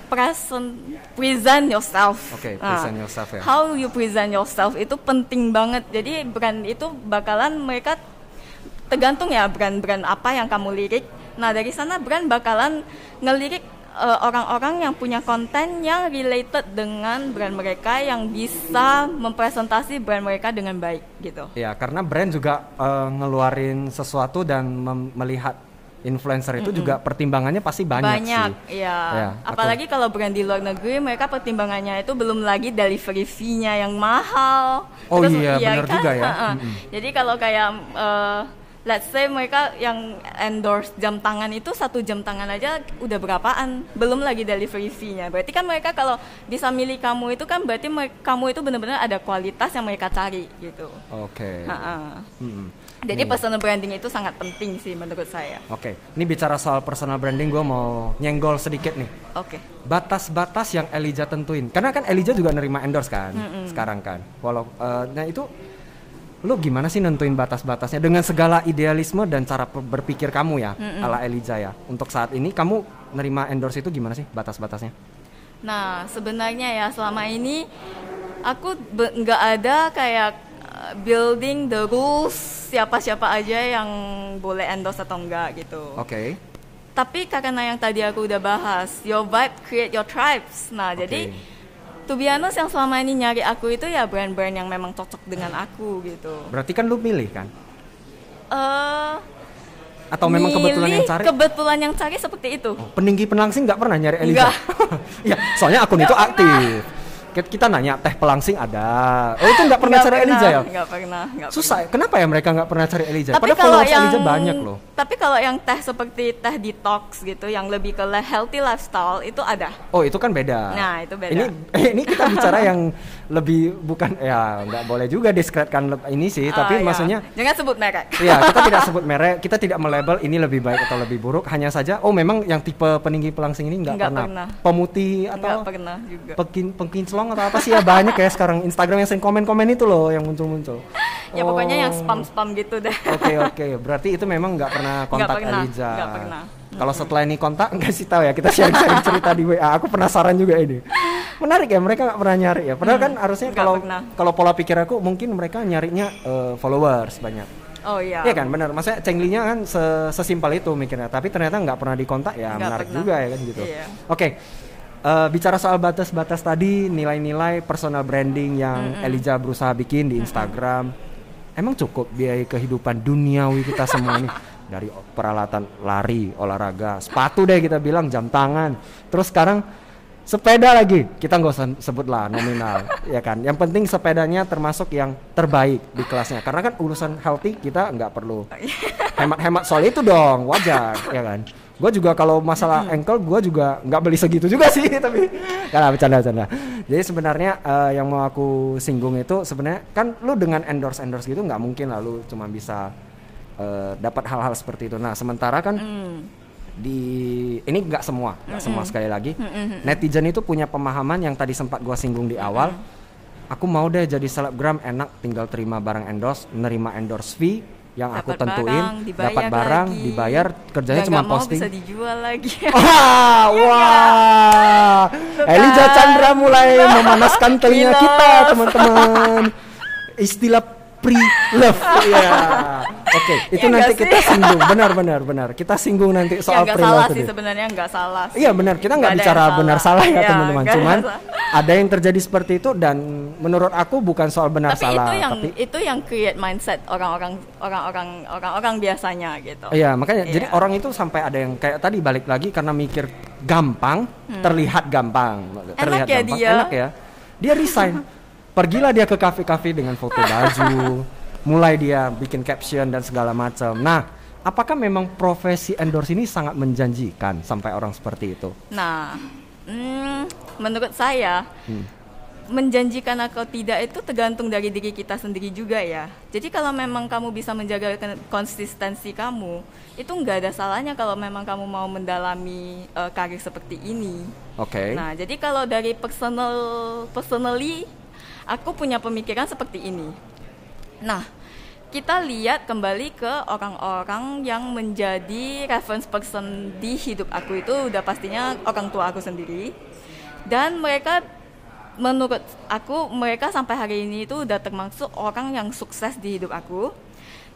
present present yourself. Oke, okay, present yourself ya. How you present yourself itu penting banget. Jadi brand itu bakalan mereka tergantung ya brand-brand apa yang kamu lirik. Nah, dari sana brand bakalan ngelirik uh, orang-orang yang punya konten yang related dengan brand mereka yang bisa mempresentasi brand mereka dengan baik gitu. Ya, karena brand juga uh, ngeluarin sesuatu dan melihat influencer itu juga pertimbangannya pasti banyak, banyak sih. ya. Ya, aku- Apalagi kalau brand di luar negeri, mereka pertimbangannya itu belum lagi delivery fee-nya yang mahal. Oh iya, benar juga ya. Ha-ha. Mm-mm. Jadi kalau kayak eh, let's say mereka yang endorse jam tangan itu satu jam tangan aja udah berapaan, belum lagi delivery fee-nya. Berarti kan mereka kalau bisa milih kamu itu kan berarti kamu itu benar-benar ada kualitas yang mereka cari gitu. Oke. Ha-ha. Mm-mm. Jadi Nih. personal branding itu sangat penting sih menurut saya. Oke, ini bicara soal personal branding, gue mau nyenggol sedikit nih. Oke. Batas-batas yang Elijah tentuin, karena kan Elijah juga nerima endorse kan, sekarang kan. Walau, eh, nah itu, lu gimana sih nentuin batas-batasnya dengan segala idealisme dan cara berpikir kamu ya, ala Elijah ya. Untuk saat ini, kamu nerima endorse itu gimana sih batas-batasnya? Nah, sebenarnya ya selama ini aku nggak ada kayak uh, building the rules siapa-siapa aja yang boleh endorse atau enggak gitu. Oke. Tapi karena yang tadi aku udah bahas, your vibe create your tribes. Nah, Oke. jadi to be honest yang selama ini nyari aku itu ya brand-brand yang memang cocok dengan aku gitu. Berarti kan lu pilih kan? Eh Atau memang kebetulan yang cari? Kebetulan yang cari seperti itu. Oh, peninggi pelangsing nggak pernah nyari Elijah? <laughs> Iya, soalnya akun itu Nggak aktif. Kita, nanya teh pelangsing ada. Oh itu nggak pernah Nggak cari Elijah ya? Nggak pernah, nggak Susah. ya? Kenapa ya mereka nggak pernah cari Elijah? tapi Padahal followers yang Elijah banyak loh. tapi kalau yang teh seperti teh detox gitu yang lebih ke healthy lifestyle itu ada Oh itu kan beda. Nah, itu beda. Ini <laughs> ini kita bicara yang lebih bukan ya nggak boleh juga diskretkan ini sih. tapi Ah, ya. maksudnya jangan sebut merek Iya, kita tidak <laughs> sebut merek, kita tidak melabel ini lebih baik atau lebih buruk, hanya saja oh memang yang tipe peninggi pelangsing ini nggak Nggak pernah. pernah. Pemutih nggak atau pernah juga pekin atau apa sih ya banyak ya sekarang Instagram yang sering komen-komen itu loh yang muncul-muncul. <laughs> ya pokoknya yang Oh. spam spam gitu deh Oke oke, berarti itu memang nggak pernah kontak pernah, Eliza. nggak pernah. Kalau setelah ini kontak nggak sih tahu ya kita sharing-sharing cerita di WA. Aku penasaran juga ini. Menarik ya mereka nggak pernah nyari ya. Padahal kan harusnya Hmm, kalau kalau pola pikir aku mungkin mereka nyarinya eh, followers banyak. oh iya Iya kan benar. Maksudnya cenglinya kan se- sesimpel itu mikirnya. Tapi ternyata nggak pernah dikontak ya Nggak menarik pernah. juga ya kan gitu. Iya. Oke. Eh, bicara soal batas-batas tadi, nilai-nilai personal branding yang Elijah berusaha bikin di Instagram, emang cukup biaya kehidupan duniawi kita semua nih dari peralatan lari, olahraga, sepatu deh kita bilang jam tangan, terus sekarang sepeda lagi. Kita nggak usah sebut lah nominal <laughs> ya kan? Yang penting sepedanya termasuk yang terbaik di kelasnya. Karena kan urusan healthy kita nggak perlu hemat-hemat soal itu dong wajar ya kan gue juga kalau masalah ankle gue juga nggak beli segitu juga sih <laughs> tapi karena bercanda bercanda. Jadi sebenarnya eh, yang mau aku singgung itu sebenarnya kan lu dengan endorse endorse gitu nggak mungkin lah lu cuma bisa eh, dapat hal-hal seperti itu. Nah sementara kan Hmm. di ini nggak semua nggak semua sekali lagi. Netizen itu punya pemahaman yang tadi sempat gua singgung di awal. Aku mau deh jadi selebgram enak tinggal terima barang endorse nerima endorse fee yang aku Dapat tentuin barang, dapat barang lagi. dibayar kerjanya cuma mau posting bisa dijual lagi <laughs> Wah, wah. Elijah kan? Chandra mulai <laughs> memanaskan telinga kita, teman-teman. <laughs> Istilah pre-love. <laughs> Iya. Oke, itu Ya nanti kita sih? singgung. Benar, benar, benar. Kita singgung nanti ya soal nggak pre-love salah itu. sih sebenarnya nggak salah sih. Iya benar, kita nggak bicara yang benar salah ya Iya, teman-teman. ada Cuman salah. ada yang terjadi seperti itu dan menurut aku bukan soal benar tapi salah, itu yang tapi itu yang create mindset orang-orang orang-orang orang-orang biasanya gitu Iya makanya jadi Iya. orang itu sampai ada yang kayak tadi balik lagi karena mikir gampang terlihat gampang terlihat ya gampang dia. enak ya dia resign <laughs> pergilah dia ke kafe-kafe dengan foto baju mulai dia bikin caption dan segala macam nah apakah memang profesi endorse ini sangat menjanjikan sampai orang seperti itu Nah, hmm, menurut saya Hmm. menjanjikan atau tidak itu tergantung dari diri kita sendiri juga ya. Jadi kalau memang kamu bisa menjaga kon- konsistensi kamu, itu nggak ada salahnya kalau memang kamu mau mendalami eh, karir seperti ini. oke Nah, jadi kalau dari personal personally, aku punya pemikiran seperti ini. Nah, kita lihat kembali ke orang-orang yang menjadi reference person di hidup aku itu udah pastinya orang tua aku sendiri. Dan mereka menurut aku mereka sampai hari ini itu udah termasuk orang yang sukses di hidup aku.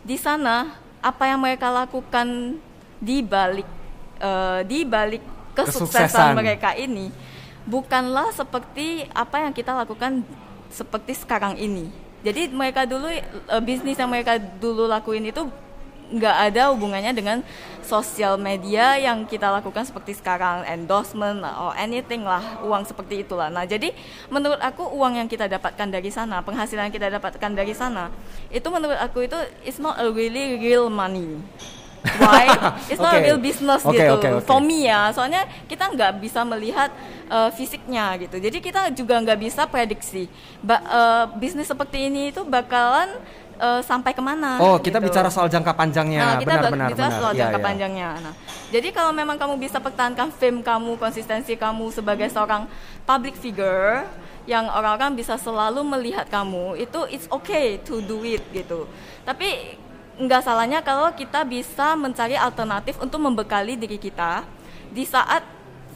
Di sana apa yang mereka lakukan di balik eh, di balik Kesuksesan. kesuksesan mereka ini bukanlah seperti apa yang kita lakukan seperti sekarang ini. Jadi mereka dulu eh, bisnis yang mereka dulu lakuin itu nggak ada hubungannya dengan sosial media yang kita lakukan seperti sekarang endorsement or anything lah uang seperti itulah nah jadi menurut aku uang yang kita dapatkan dari sana penghasilan yang kita dapatkan dari sana itu menurut aku itu it's not a really real money Why? <laughs> It's not a Okay. real business Okay, gitu. okay, okay. For me ya, soalnya kita nggak bisa melihat uh, fisiknya gitu. Jadi kita juga nggak bisa prediksi. Ba uh, bisnis seperti ini itu bakalan uh, sampai ke mana? Oh, kita gitu. bicara soal jangka panjangnya. Nah, kita benar, benar, bicara benar. soal Iya, jangka iya. panjangnya. Nah, jadi kalau memang kamu bisa pertahankan fame kamu, konsistensi kamu sebagai seorang public figure yang orang-orang bisa selalu melihat kamu, itu it's okay to do it gitu. Tapi nggak salahnya kalau kita bisa mencari alternatif untuk membekali diri kita di saat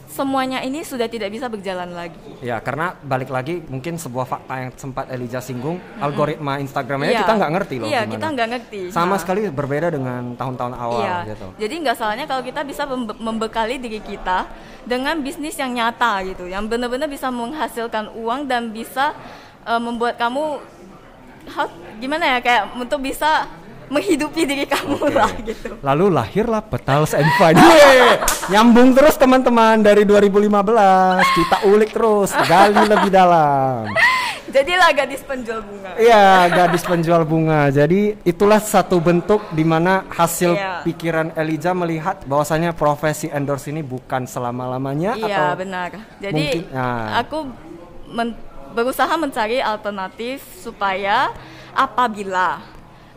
semuanya ini sudah tidak bisa berjalan lagi. Ya, karena balik lagi mungkin sebuah fakta yang sempat Elijah singgung, algoritma Instagramnya Iya. kita nggak ngerti loh Iya, gimana. kita nggak ngerti. Sama Nah. sekali berbeda dengan tahun-tahun awal Iya. gitu. Jadi nggak salahnya kalau kita bisa membe- membekali diri kita dengan bisnis yang nyata gitu, yang benar-benar bisa menghasilkan uang dan bisa eh, membuat kamu how- gimana ya kayak untuk bisa menghidupi diri kamu Oke. lah gitu. Lalu lahirlah Petals and Fun. Nyambung terus teman-teman dari 2015. Kita ulik terus, gali lebih dalam. Jadilah gadis penjual bunga. Iya, gadis penjual bunga. Jadi itulah satu bentuk di mana hasil Iya. pikiran Elijah melihat bahwasanya profesi endorse ini bukan selama-lamanya Iya atau benar. Jadi mungkin- nah. aku men- berusaha mencari alternatif supaya apabila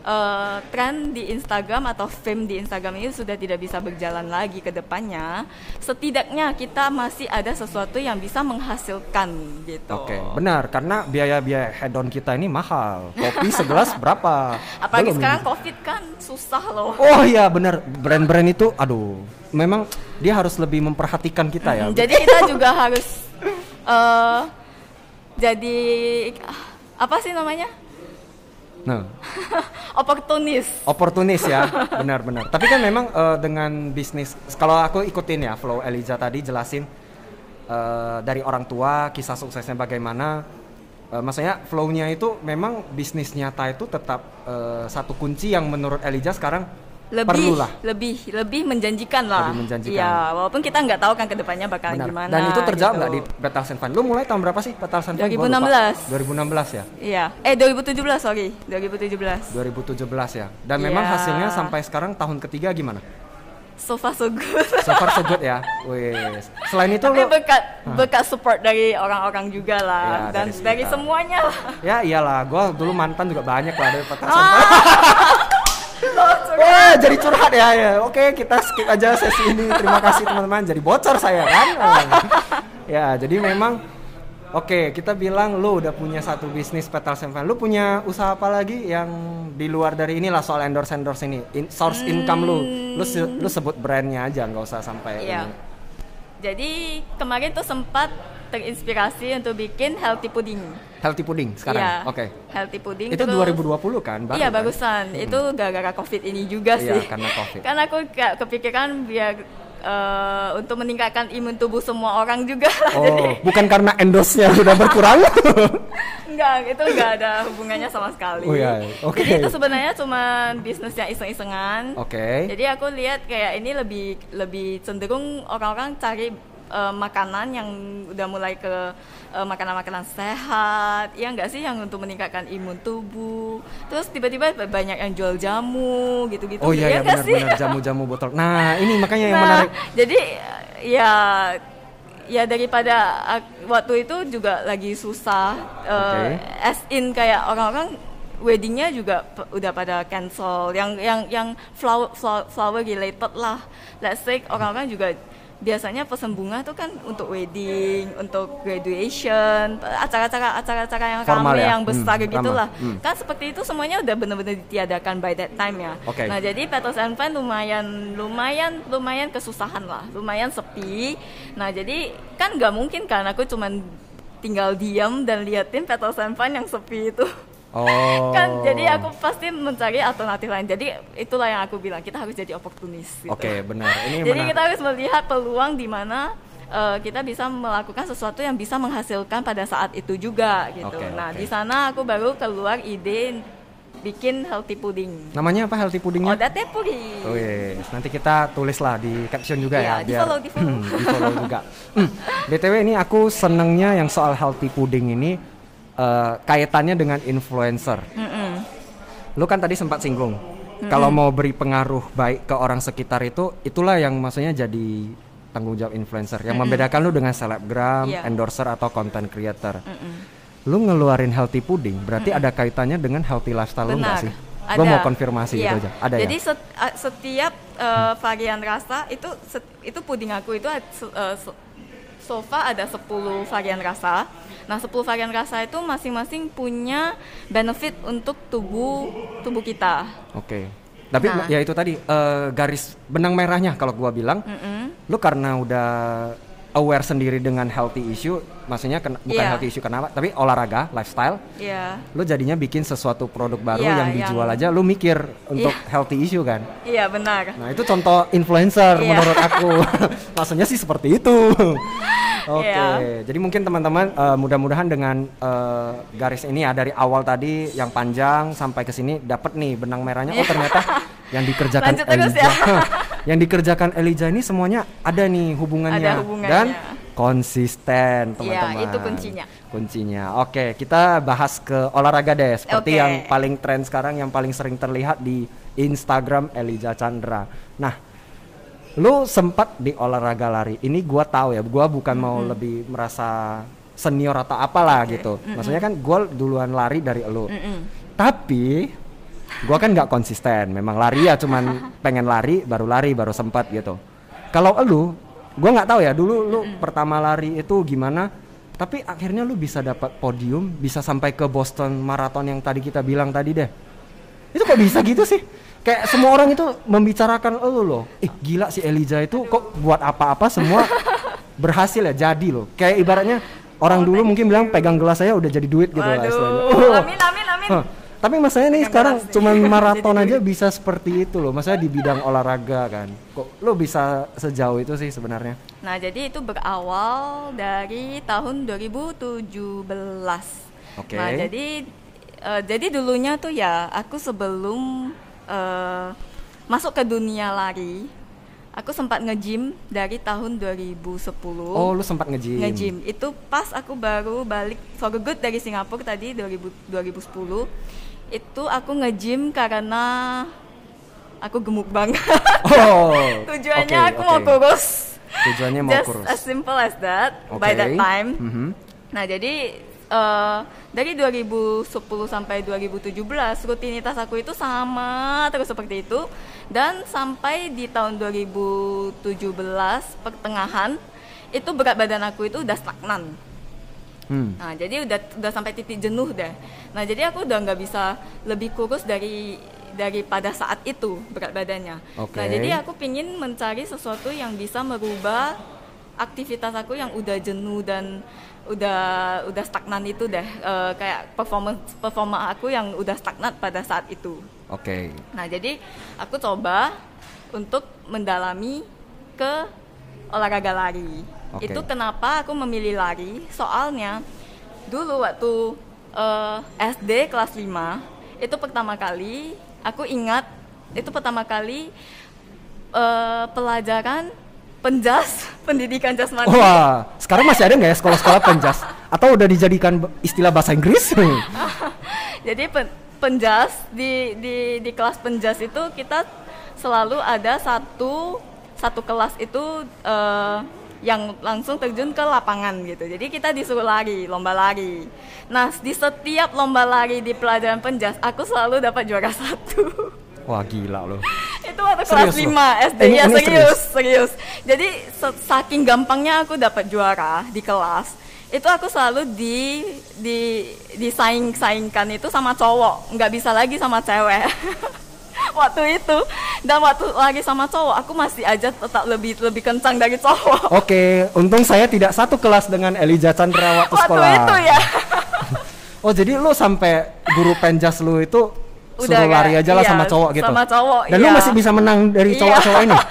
eh, tren di Instagram atau fame di Instagram ini sudah tidak bisa berjalan lagi ke depannya, setidaknya kita masih ada sesuatu yang bisa menghasilkan gitu. Oke, benar karena biaya-biaya head on kita ini mahal. Kopi <laughs> segelas berapa? Apalagi Belum sekarang. COVID kan susah loh. Oh iya benar, brand-brand itu aduh, memang dia harus lebih memperhatikan kita ya. Jadi kita juga harus eh jadi apa sih namanya? Nah, <laughs> Oportunis. oportunis ya, <laughs> benar-benar. Tapi kan memang eh, dengan bisnis, kalau aku ikutin ya flow Eliza tadi jelasin eh, dari orang tua kisah suksesnya bagaimana. Eh, maksudnya flow-nya itu memang bisnis nyata itu tetap eh, satu kunci yang menurut Eliza sekarang lebih perlulah. lebih lebih menjanjikan lah. Lebih menjanjikan. Iya, walaupun kita nggak tahu kan ke depannya bakal Benar. gimana. Dan itu terjawab gitu. nggak di Battle and Fun? Lu mulai tahun berapa sih Battle and Fun? Gua 2016. lupa. 2016 ya. Iya, eh 2017 sorry, 2017. 2017 ya. Dan memang Iya. hasilnya sampai sekarang tahun ketiga gimana? So far so good. So far so good ya. Wes. Selain itu Tapi lu berkat berkat support dari orang-orang juga lah Iya, dan dari dari, semuanya lah. ya iyalah, gua dulu mantan juga banyak lah dari and Ah. <laughs> Wah, jadi curhat ya, ya. Oke, kita skip aja sesi ini. Terima kasih teman-teman. Jadi bocor saya kan. <laughs> ya, jadi memang Oke, kita bilang lu udah punya satu bisnis Petal Sempan. Lu punya usaha apa lagi yang di luar dari inilah soal endorse endorse ini? In- source income lu, lu se- lu sebut brandnya aja, nggak usah sampai Iya. ini. Jadi kemarin tuh sempat terinspirasi untuk bikin healthy pudding. Healthy pudding sekarang. Iya. Oke. Healthy pudding Itu terus- 2020 kan? Baru iya kan? bagusan. Itu gara-gara covid ini juga Iya, sih. karena COVID. <laughs> Karena aku kepikiran biar eh, untuk meningkatkan imun tubuh semua orang juga. lah. <laughs> Oh, Jadi bukan karena endorse-nya sudah berkurang. <laughs> enggak, itu enggak ada hubungannya sama sekali. Oh, iya, oke. Jadi itu sebenarnya cuma bisnis yang iseng-isengan. Oke. Jadi aku lihat kayak ini lebih lebih cenderung orang-orang cari eh, makanan yang udah mulai ke eh, makanan-makanan sehat, ya enggak sih yang untuk meningkatkan imun tubuh. Terus tiba-tiba banyak yang jual jamu gitu-gitu. Oh iya ya ya benar-benar jamu-jamu botol. Nah, ini makanya yang Nah, menarik. jadi ya ya daripada ak- waktu itu juga lagi susah eh, Oke. as in kayak orang-orang weddingnya juga udah pada cancel yang yang yang flower flower, flower related lah let's say orang-orang juga biasanya pesen bunga tuh kan untuk wedding, untuk graduation, acara-acara acara-acara yang Formal ramai ya? yang besar Hmm, gitu lah. ramah. Hmm. Kan seperti itu semuanya udah benar-benar ditiadakan by that time ya. Oke. Nah, jadi Petals and Fun lumayan lumayan lumayan kesusahan lah, lumayan sepi. Nah, jadi kan nggak mungkin kan aku cuman tinggal diam dan liatin Petals and Fun yang sepi itu. Oh. Kan jadi aku pasti mencari alternatif lain. Jadi itulah yang aku bilang, kita harus jadi oportunis gitu. Oke, benar. Ini Jadi menarik. kita harus melihat peluang di mana eh, kita bisa melakukan sesuatu yang bisa menghasilkan pada saat itu juga gitu. Oke, nah, oke. di sana aku baru keluar ide bikin healthy pudding. Namanya apa healthy puddingnya? Odate puri. Oh yes, nanti kita tulis lah di caption juga Iya, ya. di follow, di follow. <laughs> di follow juga. Hmm, BTW ini aku senengnya yang soal healthy pudding ini eh, kaitannya dengan influencer. Mm-mm. Lu kan tadi sempat singgung. Kalau mau beri pengaruh baik ke orang sekitar itu, itulah yang maksudnya jadi tanggung jawab influencer. Yang membedakan lu dengan selebgram, Iya. endorser atau content creator. Mm-mm. Lu ngeluarin healthy pudding, berarti ada kaitannya dengan healthy lifestyle lu nggak Benar. sih? Gue mau konfirmasi Iya. itu aja. Ada Jadi ya? set- a- setiap uh, varian rasa itu set- itu puding aku itu uh, so far ada 10 varian rasa. Nah, 10 varian rasa itu masing-masing punya benefit untuk tubuh tubuh kita. Oke. Tapi Nah. ya itu tadi eh, garis benang merahnya kalau gua bilang, Mm-mm. lu karena udah aware sendiri dengan healthy issue, maksudnya kena- bukan Iya. healthy issue kenapa, tapi olahraga, lifestyle, Iya. lu jadinya bikin sesuatu produk baru Iya, yang dijual yang- aja, lu mikir untuk Iya. healthy issue kan? Iya, benar. Nah itu contoh influencer Iya. menurut aku. <laughs> Maksudnya sih seperti itu. <laughs> Oke, Iya. jadi mungkin teman-teman eh, mudah-mudahan dengan eh, garis ini ya dari awal tadi yang panjang sampai ke sini dapat nih benang merahnya. Oh Iya. ternyata <laughs> yang dikerjakan Lanjut terus Elijah, ya. <laughs> <laughs> Yang dikerjakan Elijah ini semuanya ada nih hubungannya, Ada hubungannya. dan konsisten Iya, teman-teman. itu kuncinya. Kuncinya. Oke, kita bahas ke olahraga deh. Seperti Oke. yang paling tren sekarang yang paling sering terlihat di Instagram Elijah Chandra. Nah, lu sempat di olahraga lari. Ini gua tahu ya, gua bukan mau lebih merasa senior atau apalah gitu. Maksudnya kan gua duluan lari dari lu. Mm-mm. Tapi gua kan nggak konsisten. Memang lari ya cuman <laughs> pengen lari baru lari baru sempat gitu. Kalau lu, gua nggak tahu ya dulu lu pertama lari itu gimana. Tapi akhirnya lu bisa dapat podium, bisa sampai ke Boston Marathon yang tadi kita bilang tadi deh. Itu kok bisa gitu sih? Kayak semua orang itu membicarakan lu loh. Ih gila si Elijah itu kok buat apa-apa semua <laughs> berhasil ya jadi loh. Kayak ibaratnya orang dulu mungkin bilang pegang gelas saya udah jadi duit gitu lah istilahnya. Oh, Waduh, amin amin amin. Tapi masalahnya nih sekarang iya. <laughs> maraton aja bisa seperti itu loh. Maksudnya di bidang olahraga kan. Kok lo bisa sejauh itu sih sebenarnya? Nah, jadi itu berawal dari tahun 2017. Oke. Nah, jadi eh, jadi dulunya tuh ya aku sebelum eh, masuk ke dunia lari, aku sempat nge-gym dari tahun 2010. Oh, lu sempat nge-gym. Nge-gym. Itu pas aku baru balik for good dari Singapura tadi 2000, 2010. Itu aku nge-gym karena aku gemuk banget. Oh. <laughs> Tujuannya oke, aku oke. mau kurus. Tujuannya mau Just kurus. as simple as that Oke. by that time. Mhm. Nah, jadi eh, dari 2010 sampai 2017 rutinitas aku itu sama terus seperti itu dan sampai di tahun 2017 pertengahan itu berat badan aku itu udah stagnan. Hmm. Nah, jadi udah udah sampai titik jenuh deh. Nah, jadi aku udah nggak bisa lebih kurus dari daripada saat itu berat badannya. Oke. Nah, jadi aku pingin mencari sesuatu yang bisa merubah aktivitas aku yang udah jenuh dan udah udah stagnan itu deh. Eh, kayak performance performa aku yang udah stagnan pada saat itu. Oke. Nah, jadi aku coba untuk mendalami ke olahraga lari. Oke. Itu kenapa aku memilih lari? Soalnya dulu waktu eh, SD kelas 5 itu pertama kali aku ingat itu pertama kali eh, pelajaran penjas <laughs> pendidikan jasmani. Wah, sekarang masih ada nggak ya sekolah-sekolah penjas? Atau udah dijadikan istilah bahasa Inggris? <laughs> Jadi pen- penjas di di di kelas penjas itu kita selalu ada satu satu kelas itu eh, yang langsung terjun ke lapangan gitu. Jadi kita disuruh lari, lomba lari. Nah di setiap lomba lari di pelajaran penjas, aku selalu dapat juara <laughs> satu. Wah gila loh. itu waktu Serius kelas loh? 5 SD Ini- ya ini serius, serius. Jadi se- saking gampangnya aku dapat juara di kelas, itu aku selalu di di disaing-saingkan itu sama cowok, nggak bisa lagi sama cewek. <laughs> waktu itu dan waktu lagi sama cowok aku masih aja tetap lebih lebih kencang dari cowok. Oke, untung saya tidak satu kelas dengan Elijah Chandra waktu, waktu sekolah. itu ya. <laughs> Oh jadi lu sampai guru penjas lu itu Udah suruh nggak- lari aja lah iya, sama cowok gitu. sama cowok, Dan lu iya. masih bisa menang dari Iya. cowok-cowok ini. <laughs>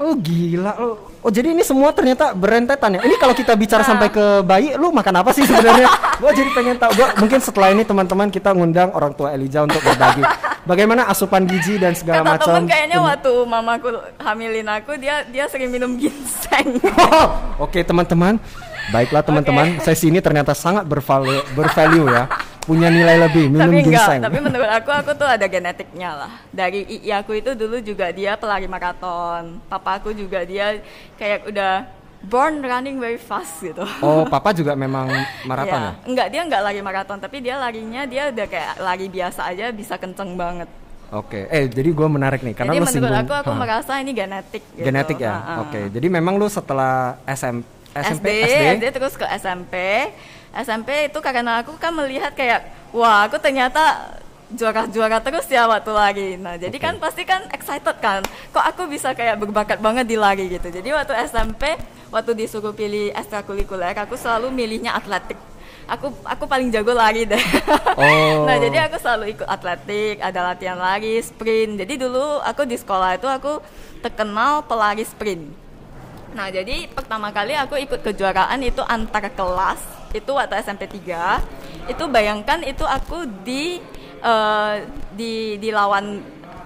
Oh gila lu. Oh jadi ini semua ternyata berentetan ya. Ini kalau kita bicara Nah. sampai ke bayi, lu makan apa sih sebenarnya? <laughs> gua jadi pengen tahu. Gua mungkin setelah ini teman-teman kita ngundang orang tua Elijah untuk berbagi bagaimana asupan gizi dan segala Kata macam. temen kayaknya waktu mamaku hamilin aku dia dia sering minum ginseng. <laughs> Oke teman-teman, baiklah teman-teman, sesi ini ternyata sangat bervalue, bervalue ya, punya nilai lebih minum tapi enggak, ginseng. tapi menurut aku aku tuh ada genetiknya lah. Dari II aku itu dulu juga dia pelari maraton. Papa aku juga dia kayak udah born running very fast gitu. Oh, <laughs> papa juga memang maraton ya? Iya. Enggak, dia enggak lari maraton, tapi dia larinya dia udah kayak lari biasa aja bisa kenceng banget. Oke, eh jadi gue menarik nih karena Jadi lu menurut singgung aku aku Ha. merasa ini genetik gitu. genetik ya. Oke, jadi memang lu setelah SM, SMP, SD, SD, SD terus ke SMP. SMP itu karena aku kan melihat kayak wah aku ternyata juara-juara terus ya waktu lari. Nah jadi Oke. kan pasti kan excited kan. Kok aku bisa kayak berbakat banget di lari gitu. Jadi waktu SMP waktu disuruh pilih ekstrakurikuler aku selalu milihnya atletik. Aku aku paling jago lari deh. <laughs> Oh. nah jadi aku selalu ikut atletik, ada latihan lari, sprint. Jadi dulu aku di sekolah itu aku terkenal pelari sprint. Nah, jadi pertama kali aku ikut kejuaraan itu antar kelas, itu waktu SMP 3. Itu bayangkan itu aku di eh, di di lawan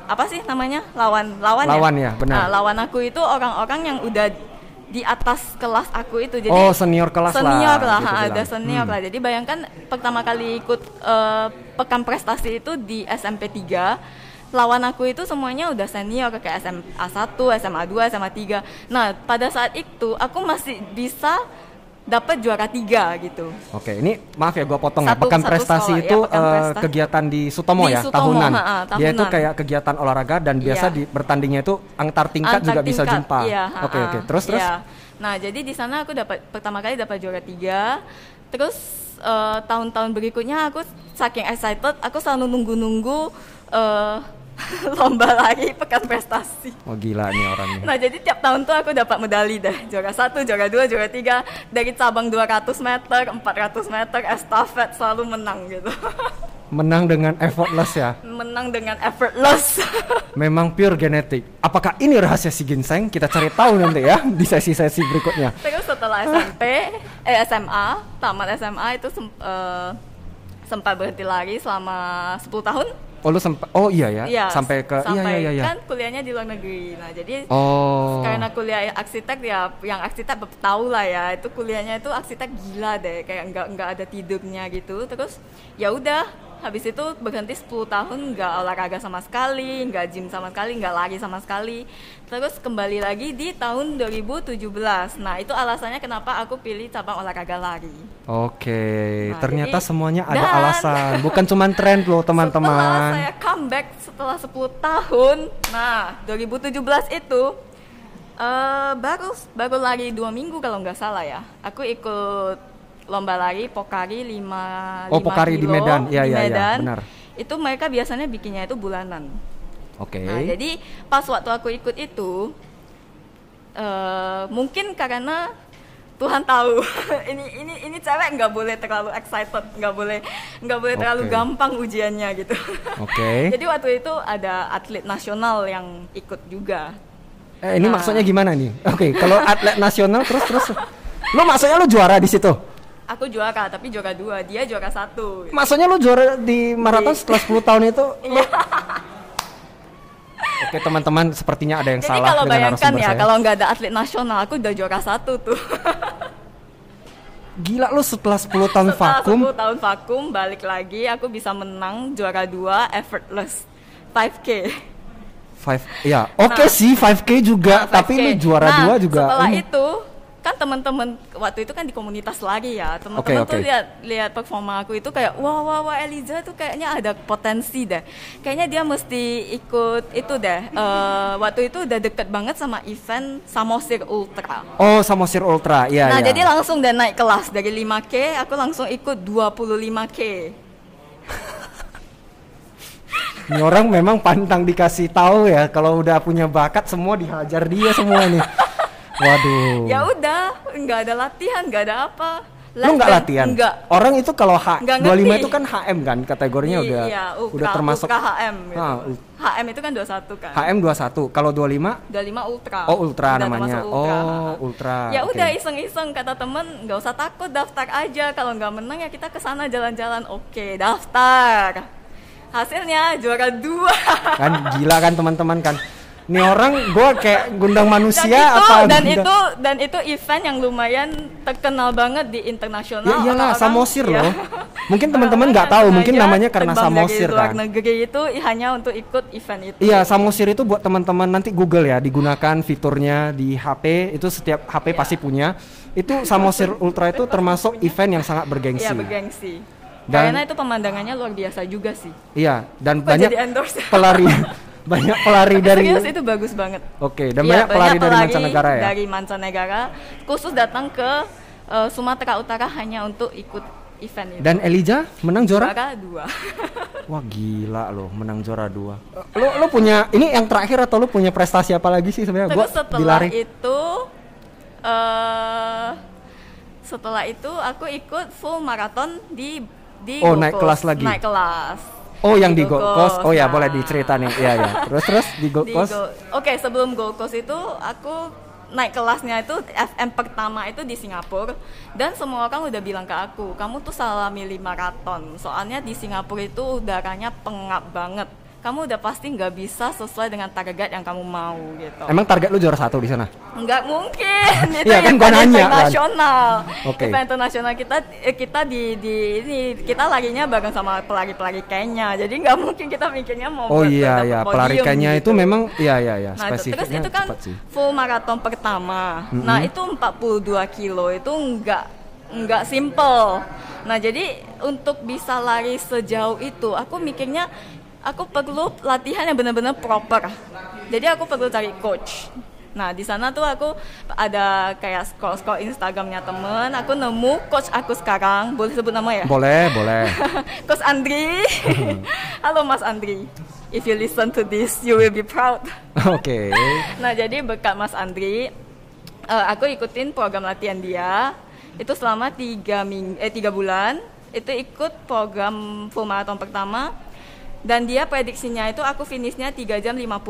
apa sih namanya? Lawan lawan, Lawan ya, benar. Nah, lawan aku itu orang-orang yang udah di atas kelas aku itu. Jadi Oh, senior kelas lah, senior lah, gitu ha, bilang. ada senior Hmm. lah. Jadi bayangkan pertama kali ikut eh, pekan prestasi itu di SMP 3 lawan aku itu semuanya udah senior kayak SMA 1, SMA 2, SMA 3. Nah, pada saat itu aku masih bisa dapat juara tiga gitu. Oke, ini maaf ya gue potong ya. Satu- Pekan satu prestasi sekolah, itu ya, pekan eh, prestasi. kegiatan di Sutomo Di ya, Sutomo, tahunan. ha, ha, Dia itu tahunan. kayak kegiatan olahraga dan biasa Iya. di bertandingnya itu antar tingkat Antar juga bisa tingkat, jumpa. Iya, Oke, ha-ha. oke. Terus terus. Iya. Nah, jadi di sana aku dapat pertama kali dapat juara tiga. Terus eh, tahun-tahun berikutnya aku saking excited, aku selalu nunggu-nunggu eh, <laughs> lomba lari pekan prestasi. Oh gila nih orangnya. Nah jadi tiap tahun tuh aku dapat medali deh Juara satu, juara dua, juara tiga Dari cabang 200 meter, 400 meter, estafet selalu menang gitu <laughs> Menang dengan effortless ya. Menang dengan effortless <laughs> Memang pure genetik. Apakah ini rahasia si ginseng? Kita cari tahu nanti ya di sesi-sesi berikutnya. Terus setelah SMP, eh SMA, tamat SMA itu sem- eh, sempat berhenti lari selama 10 tahun. Oh lu sempat Oh iya ya, Iya, sampai ke iya sampai iya iya. iya. Kan kuliahnya di luar negeri. Nah, jadi Oh. karena kuliah arsitek ya yang arsitek tahu lah ya itu kuliahnya itu arsitek gila deh kayak nggak nggak ada tidurnya gitu terus ya udah habis itu berhenti 10 tahun nggak olahraga sama sekali nggak gym sama sekali nggak lari sama sekali. Terus kembali lagi di tahun 2017 nah itu alasannya kenapa aku pilih cabang olahraga lari. Oke, Nah, ternyata jadi- semuanya ada dan- alasan, bukan cuma tren loh <laughs> setelah teman-teman. saya comeback setelah 10 tahun nah 2017 itu eh baru baru lari dua minggu kalau nggak salah ya. Aku ikut lomba lari Pokari 5 Oh, Pokari di Medan. Iya, iya, iya, benar. itu mereka biasanya bikinnya itu bulanan Oke. nah jadi pas waktu aku ikut itu eh mungkin karena Tuhan tahu <laughs> ini ini ini cewek nggak boleh terlalu excited nggak boleh nggak boleh terlalu Oke. gampang ujiannya gitu Oke. <laughs> jadi waktu itu ada atlet nasional yang ikut juga Eh, ini Nah. maksudnya gimana nih? Oke, kalau atlet nasional terus terus. Lu maksudnya lu juara di situ? Aku juara tapi juara dua dia juara satu Maksudnya lu juara di maraton Di- setelah 10 tahun itu? <laughs> Iya. Oke, teman-teman, sepertinya ada yang jadi salah kalau dengan bayangkan ya saya. kalau nggak ada atlet nasional aku udah juara satu tuh <laughs> Gila lu setelah 10 tahun setelah vakum. 10 tahun vakum balik lagi aku bisa menang juara dua effortless 5k Five, ya, oke Nah. sih 5K juga, Nah, tapi 5K. lu juara Nah, dua juga. Setelah ini. itu kan teman-teman waktu itu kan di komunitas lagi ya. Teman-teman tuh oke. lihat lihat performa aku itu kayak wah wah wah Eliza tuh kayaknya ada potensi deh. Kayaknya dia mesti ikut itu deh. Eh, waktu itu udah deket banget sama event Samosir Ultra. Oh, Samosir Ultra, iya nah iya. jadi langsung dan naik kelas. Dari 5K aku langsung ikut 25K <laughs> Ini orang memang pantang dikasih tahu ya kalau udah punya bakat semua dihajar dia semua nih. <laughs> Waduh. ya udah nggak ada latihan nggak ada apa Lu nggak latihan? Enggak. Orang itu kalau H Nggak 25 ngerti. itu kan HM kan kategorinya udah iya, ultra, udah termasuk ultra HM gitu. Ah, u- HM itu kan 21 kan. HM 21. Kalau 25 25 ultra. Oh, ultra Udah namanya. ultra. Oh, ultra. Ya Oke. udah iseng-iseng kata temen nggak usah takut daftar aja kalau nggak menang ya kita ke sana jalan-jalan. Oke, daftar. Hasilnya juara dua. kan gila kan teman-teman kan. Nih orang gua kayak gundang dan manusia itu, apa dan gundang- itu dan itu event yang lumayan terkenal banget di internasional. Ya iyalah Orang-orang- Samosir ya. loh. Mungkin <laughs> teman-teman nggak tahu, mungkin namanya karena Samosir dari luar kan. negeri itu hanya untuk ikut event itu. Iya, Samosir itu buat teman-teman nanti Google ya, digunakan fiturnya di HP, itu setiap HP Iya. pasti punya. Itu Samosir <laughs> Ultra itu termasuk event yang sangat bergengsi. Iya bergengsi. Dan- Karena itu pemandangannya luar biasa juga sih. Iya, dan Kok banyak pelari <laughs> banyak pelari dari Serius itu bagus banget. Oke, dan Iya, banyak pelari dari mancanegara ya. Dari mancanegara khusus datang ke eh, Sumatera Utara hanya untuk ikut event itu. Dan Elijah menang juara? juara dua. <laughs> Wah gila loh, menang juara dua. Lo lo punya ini yang terakhir atau lo punya prestasi apa lagi sih sebenarnya? Gua setelah lari. itu eh setelah itu aku ikut full marathon di di Oh, naik kelas lagi? Naik kelas. Oh yang di Gold Coast. Oh ya Nah, boleh diceritain nih. Iya ya. <laughs> Terus terus di Gold Coast. Gold- Oke, sebelum Gold Coast itu aku naik kelasnya itu FM pertama itu di Singapura dan semua orang udah bilang ke aku, kamu tuh salah milih maraton. Soalnya di Singapura itu udaranya pengap banget. Kamu udah pasti nggak bisa sesuai dengan target yang kamu mau gitu. Emang target lu juara satu di sana? Nggak mungkin. <laughs> Itu Iya kan, gua nanya kan. internasional. Oke. Event internasional kita eh, kita di di ini kita larinya bareng sama pelari-pelari Kenya. Jadi nggak mungkin kita mikirnya mau Oh iya ya, podium pelari Kenya itu gitu. memang iya iya iya, Nah, itu- terus itu kan full maraton pertama. Nah, itu 42 kilo itu enggak enggak simple. Nah, jadi untuk bisa lari sejauh itu, aku mikirnya aku perlu latihan yang benar-benar proper. Jadi aku perlu cari coach. Nah, di sana tuh aku ada kayak scroll-scroll Instagramnya temen, aku nemu coach aku sekarang, boleh sebut nama ya? Boleh, boleh. <laughs> Coach Andri. <laughs> Halo Mas Andri. If you listen to this, you will be proud. <laughs> Oke. Nah jadi berkat Mas Andri, eh, aku ikutin program latihan dia itu selama tiga ming eh tiga bulan itu ikut program full marathon pertama dan dia prediksinya itu aku finishnya 3 jam 55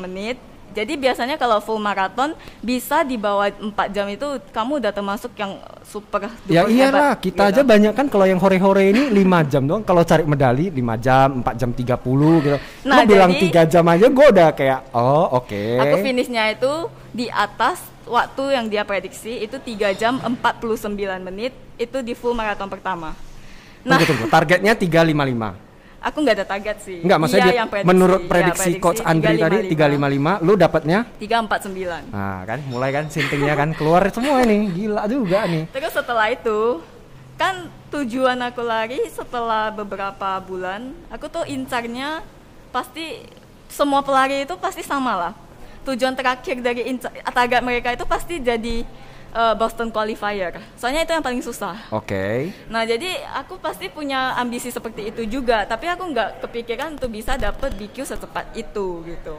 menit jadi biasanya kalau full marathon bisa di bawah 4 jam itu kamu udah termasuk yang super Ya iyalah, hebat, kita gitu. aja banyak kan kalau yang hore-hore ini 5 jam doang. Kalau cari medali 5 jam, 4 jam 30 gitu. Nah, Lu bilang jadi- 3 jam aja gue udah kayak oh oke. Aku finishnya itu di atas waktu yang dia prediksi itu 3 jam 49 menit itu di full marathon pertama. Nah, Tunggu, tunggu. Targetnya 355. Aku nggak ada target sih. Enggak, maksudnya Dia dia, yang prediksi. menurut Ya, prediksi, coach Andri tadi 355, lu dapatnya 349. Nah, kan mulai kan sintingnya kan keluar semua nih. Gila juga nih. Terus setelah itu kan tujuan aku lari setelah beberapa bulan, aku tuh incarnya pasti semua pelari itu pasti sama lah. Tujuan terakhir dari incar, target mereka itu pasti jadi eh, Boston Qualifier. Soalnya itu yang paling susah. Oke. Nah jadi aku pasti punya ambisi seperti itu juga, tapi aku nggak kepikiran untuk bisa dapet BQ secepat itu gitu.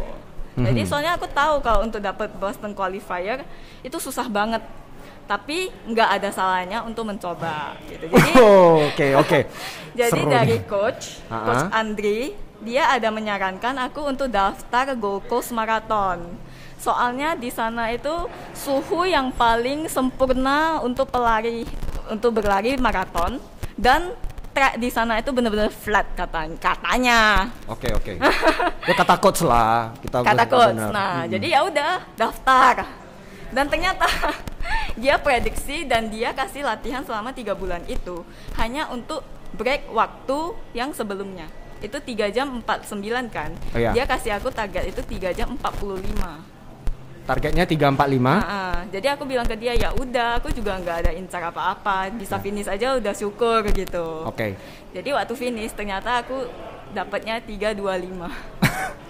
Jadi Mhm. soalnya aku tahu kalau untuk dapet Boston Qualifier itu susah banget, tapi nggak ada salahnya untuk mencoba gitu. <laughs> Jadi Oh, Oke, oke. <laughs> jadi Seru dari nih. coach, coach Andri, dia ada menyarankan aku untuk daftar Gold Coast Marathon. Soalnya di sana itu suhu yang paling sempurna untuk pelari untuk berlari maraton dan track di sana itu benar-benar flat katanya. Katanya. Oke, oke. Ya kata coach lah. Kita Kata coach. Nah, Mm-mm. jadi ya udah daftar. Dan ternyata <laughs> dia prediksi dan dia kasih latihan selama tiga bulan itu hanya untuk break waktu yang sebelumnya. Itu 3 jam 49 kan. Oh, iya. Dia kasih aku target itu 3 jam 45. Targetnya 345. Nah, jadi aku bilang ke dia ya udah, aku juga nggak ada incar apa-apa, bisa finish aja udah syukur gitu. Oke. Jadi waktu finish ternyata aku dapatnya 325. <laughs>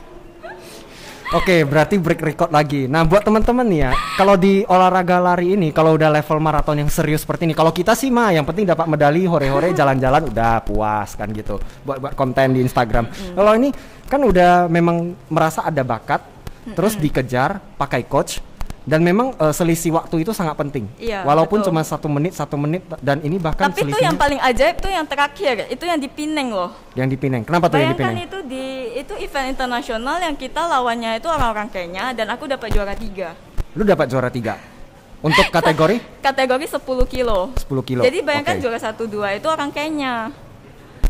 Oke, berarti break record lagi. Nah, buat teman-teman nih ya, kalau di olahraga lari ini, kalau udah level maraton yang serius seperti ini, kalau kita sih mah yang penting dapat medali, hore-hore, <laughs> jalan-jalan udah puas kan gitu. Buat buat konten di Instagram. Kalau ini kan udah memang merasa ada bakat, terus dikejar pakai coach. Dan memang eh, selisih waktu itu sangat penting. Iya, Walaupun betul. cuma satu menit, satu menit, dan ini bahkan Tapi itu yang paling ajaib tuh yang terakhir, itu yang di Pineng loh. yang di Pineng. Kenapa tuh yang di Bayangkan Pineng? itu di itu event internasional yang kita lawannya itu orang-orang Kenya dan aku dapat juara tiga. Lu dapat juara tiga. Untuk <laughs> kategori Kategori 10 kilo. 10 kilo. Jadi bayangkan Oke. juara satu dua itu orang Kenya.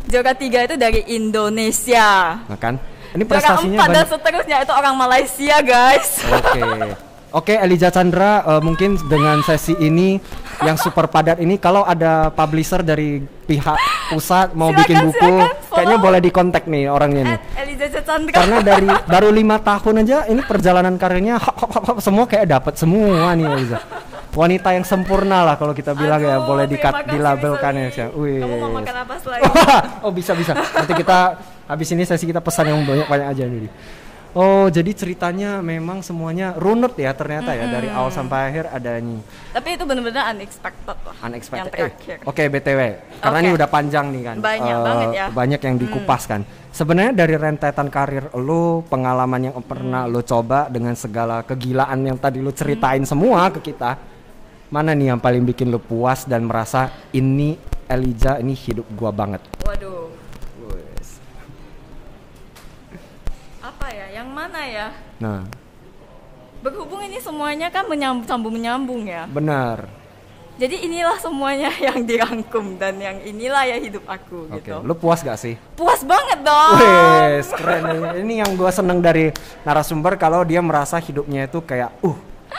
Juara tiga itu dari Indonesia. Nah kan? Ini prestasinya empat dan seterusnya itu orang Malaysia guys. Oke. Oke, Elijah Chandra, eh, mungkin dengan sesi ini yang super padat ini, kalau ada publisher dari pihak pusat mau Silakan, bikin buku, silakan, kayaknya boleh di kontak nih orangnya nih. Eliza Chandra. Karena dari <laughs> baru lima tahun aja, ini perjalanan karirnya hop, hop, hop, hop, semua kayak dapat semua nih Elijah. Wanita yang sempurna lah kalau kita bilang ya, Aduh, boleh terima dikat, dilabelkan ya. Wih. Kamu mau makan apa selain? <laughs> oh bisa bisa. Nanti kita habis ini sesi kita pesan yang banyak banyak aja nih. Oh jadi ceritanya memang semuanya runut ya ternyata ya dari awal sampai akhir ada nih Tapi itu benar-benar unexpected lah. Yang unexpected. Eh, terakhir. Oke btw karena ini udah panjang nih kan. Banyak Eh, banget ya. Banyak yang dikupas kan. Sebenarnya dari rentetan karir lu, pengalaman yang pernah Hmm. lu coba dengan segala kegilaan yang tadi lu ceritain semua ke kita, mana nih yang paling bikin lu puas dan merasa ini Elijah ini hidup gua banget. Waduh. Apa ya? Yang mana ya? Nah, Berhubung ini semuanya kan menyambung sambung menyambung ya. benar. Jadi inilah semuanya <laughs> yang dirangkum dan yang inilah ya hidup aku Oke, gitu. lu puas gak sih? Puas banget dong. Wes, keren. Ini yang gua seneng dari narasumber kalau dia merasa hidupnya itu kayak, uh,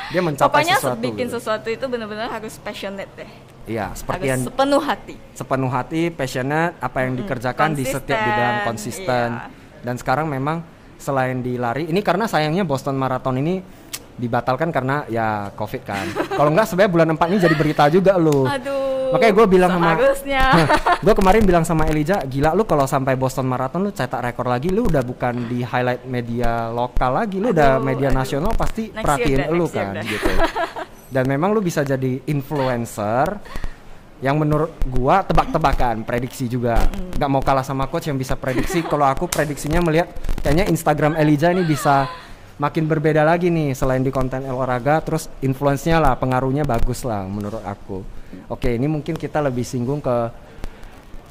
dia mencapai Pokoknya sesuatu. bikin gitu. sesuatu itu benar-benar harus passionate deh. Iya, seperti Harus yang sepenuh hati. sepenuh hati, passionate, apa yang dikerjakan di setiap konsisten, bidang konsisten. iya. Dan sekarang memang selain di lari, ini karena sayangnya Boston Marathon ini dibatalkan karena ya COVID kan. <laughs> Kalau nggak sebenarnya bulan 4 ini jadi berita juga lu. Aduh. Makanya gue bilang sama <laughs> gue kemarin bilang sama Elijah, gila lu kalau sampai Boston Marathon lu cetak rekor lagi, lu udah bukan di highlight media lokal lagi, lu udah media aduh. nasional pasti Next perhatiin lu kan gitu. Dan memang lu bisa jadi influencer yang menurut gua tebak-tebakan, prediksi juga. nggak mau kalah sama coach yang bisa prediksi. kalau aku prediksinya melihat kayaknya Instagram Elijah ini bisa makin berbeda lagi nih selain di konten olahraga terus influence-nya lah pengaruhnya bagus lah menurut aku. Oke, ini mungkin kita lebih singgung ke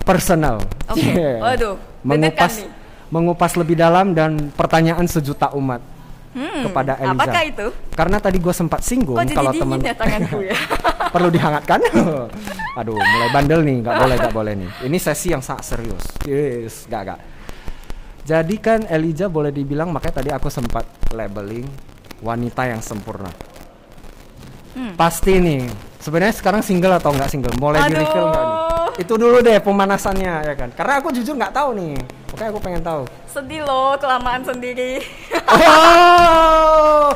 personal. Oke, Yeah. <laughs> waduh, Mengupas mengupas lebih dalam dan pertanyaan sejuta umat Hmm, kepada Eliza. Apakah itu? Karena tadi gue sempat singgung Kok kalau teman ya tanganku ya? <laughs> perlu dihangatkan. <laughs> Aduh, mulai bandel nih, nggak boleh, nggak boleh nih. Ini sesi yang sangat serius. Yes, gak, gak. Jadi kan Elijah boleh dibilang, makanya tadi aku sempat labeling wanita yang sempurna. Hmm. Pasti nih. Sebenarnya sekarang single atau nggak single? Boleh di reveal nggak nih? Itu dulu deh pemanasannya ya kan. Karena aku jujur nggak tahu nih. Oke, aku pengen tahu. Sedih loh kelamaan sendiri. <laughs> Oh,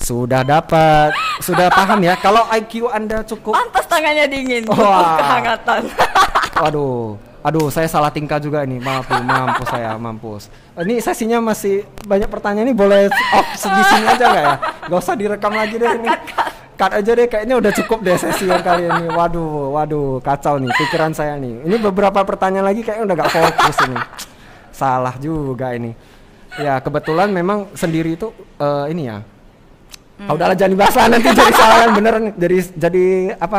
sudah dapat, sudah paham ya. Kalau IQ anda cukup Pantas tangannya dingin. Wah. <laughs> Kehangatan. <laughs> Waduh, aduh saya salah tingkah juga ini. Maaf, mampus saya, mampus. Ini sesinya masih banyak pertanyaan ini boleh off di sini aja nggak ya? Gak usah direkam lagi deh ini. Cut aja deh, kayaknya udah cukup deh sesi yang kali ini. Waduh, waduh, kacau nih pikiran saya nih. Ini beberapa pertanyaan lagi kayaknya udah gak fokus ini. Salah juga ini. Ya kebetulan memang sendiri itu eh, ini ya. Ah, udahlah jangan dibahas lah nanti jadi salah kan bener nih. jadi jadi apa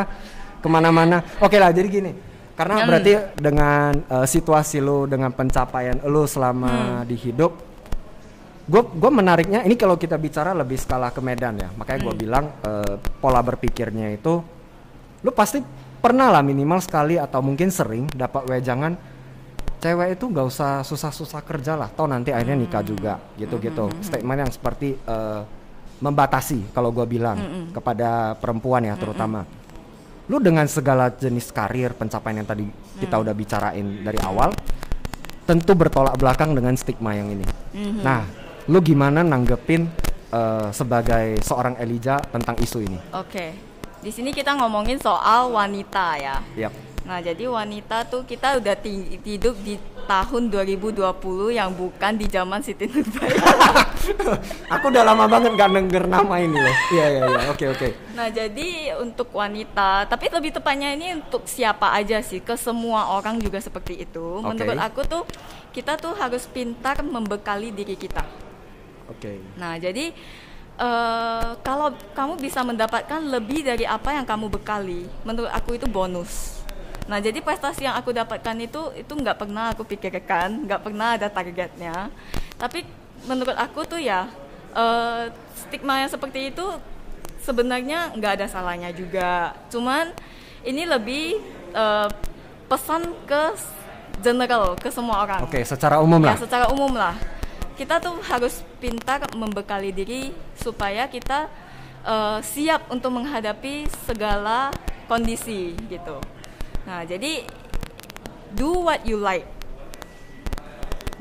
ke mana-mana. Oke lah jadi gini. Karena Hmm. berarti dengan eh, situasi lu dengan pencapaian lu selama di hidup, gue gue menariknya ini kalau kita bicara lebih skala ke Medan ya. Makanya gue bilang eh, pola berpikirnya itu, lu pasti pernah lah minimal sekali atau mungkin sering dapat wejangan cewek itu nggak usah susah-susah kerja lah, tau nanti akhirnya nikah juga gitu-gitu. Statement yang seperti eh, membatasi kalau gue bilang kepada perempuan ya terutama. Lu dengan segala jenis karir pencapaian yang tadi kita udah bicarain dari awal, tentu bertolak belakang dengan stigma yang ini. Nah, lu gimana nanggepin eh, sebagai seorang Elijah tentang isu ini? Oke. Di sini kita ngomongin soal wanita ya. Yap. Nah, jadi wanita tuh kita udah hidup di tahun 2020 yang bukan di zaman Siti Nurbaya. <laughs> Aku udah lama banget gak denger nama ini loh. Iya iya iya. Oke oke. Nah, jadi untuk wanita, tapi lebih tepatnya ini untuk siapa aja sih? Ke semua orang juga seperti itu. Oke. Menurut aku tuh kita tuh harus pintar membekali diri kita. Oke. Nah, jadi eh, kalau kamu bisa mendapatkan lebih dari apa yang kamu bekali, menurut aku itu bonus. Nah, jadi prestasi yang aku dapatkan itu itu nggak pernah aku pikirkan, nggak pernah ada targetnya. Tapi menurut aku tuh ya eh, stigma yang seperti itu sebenarnya nggak ada salahnya juga. Cuman ini lebih eh, pesan ke general ke semua orang. Oke, secara umum Ya, lah. secara umum lah. Kita tuh harus pintar membekali diri supaya kita eh, siap untuk menghadapi segala kondisi gitu. Nah, jadi do what you like.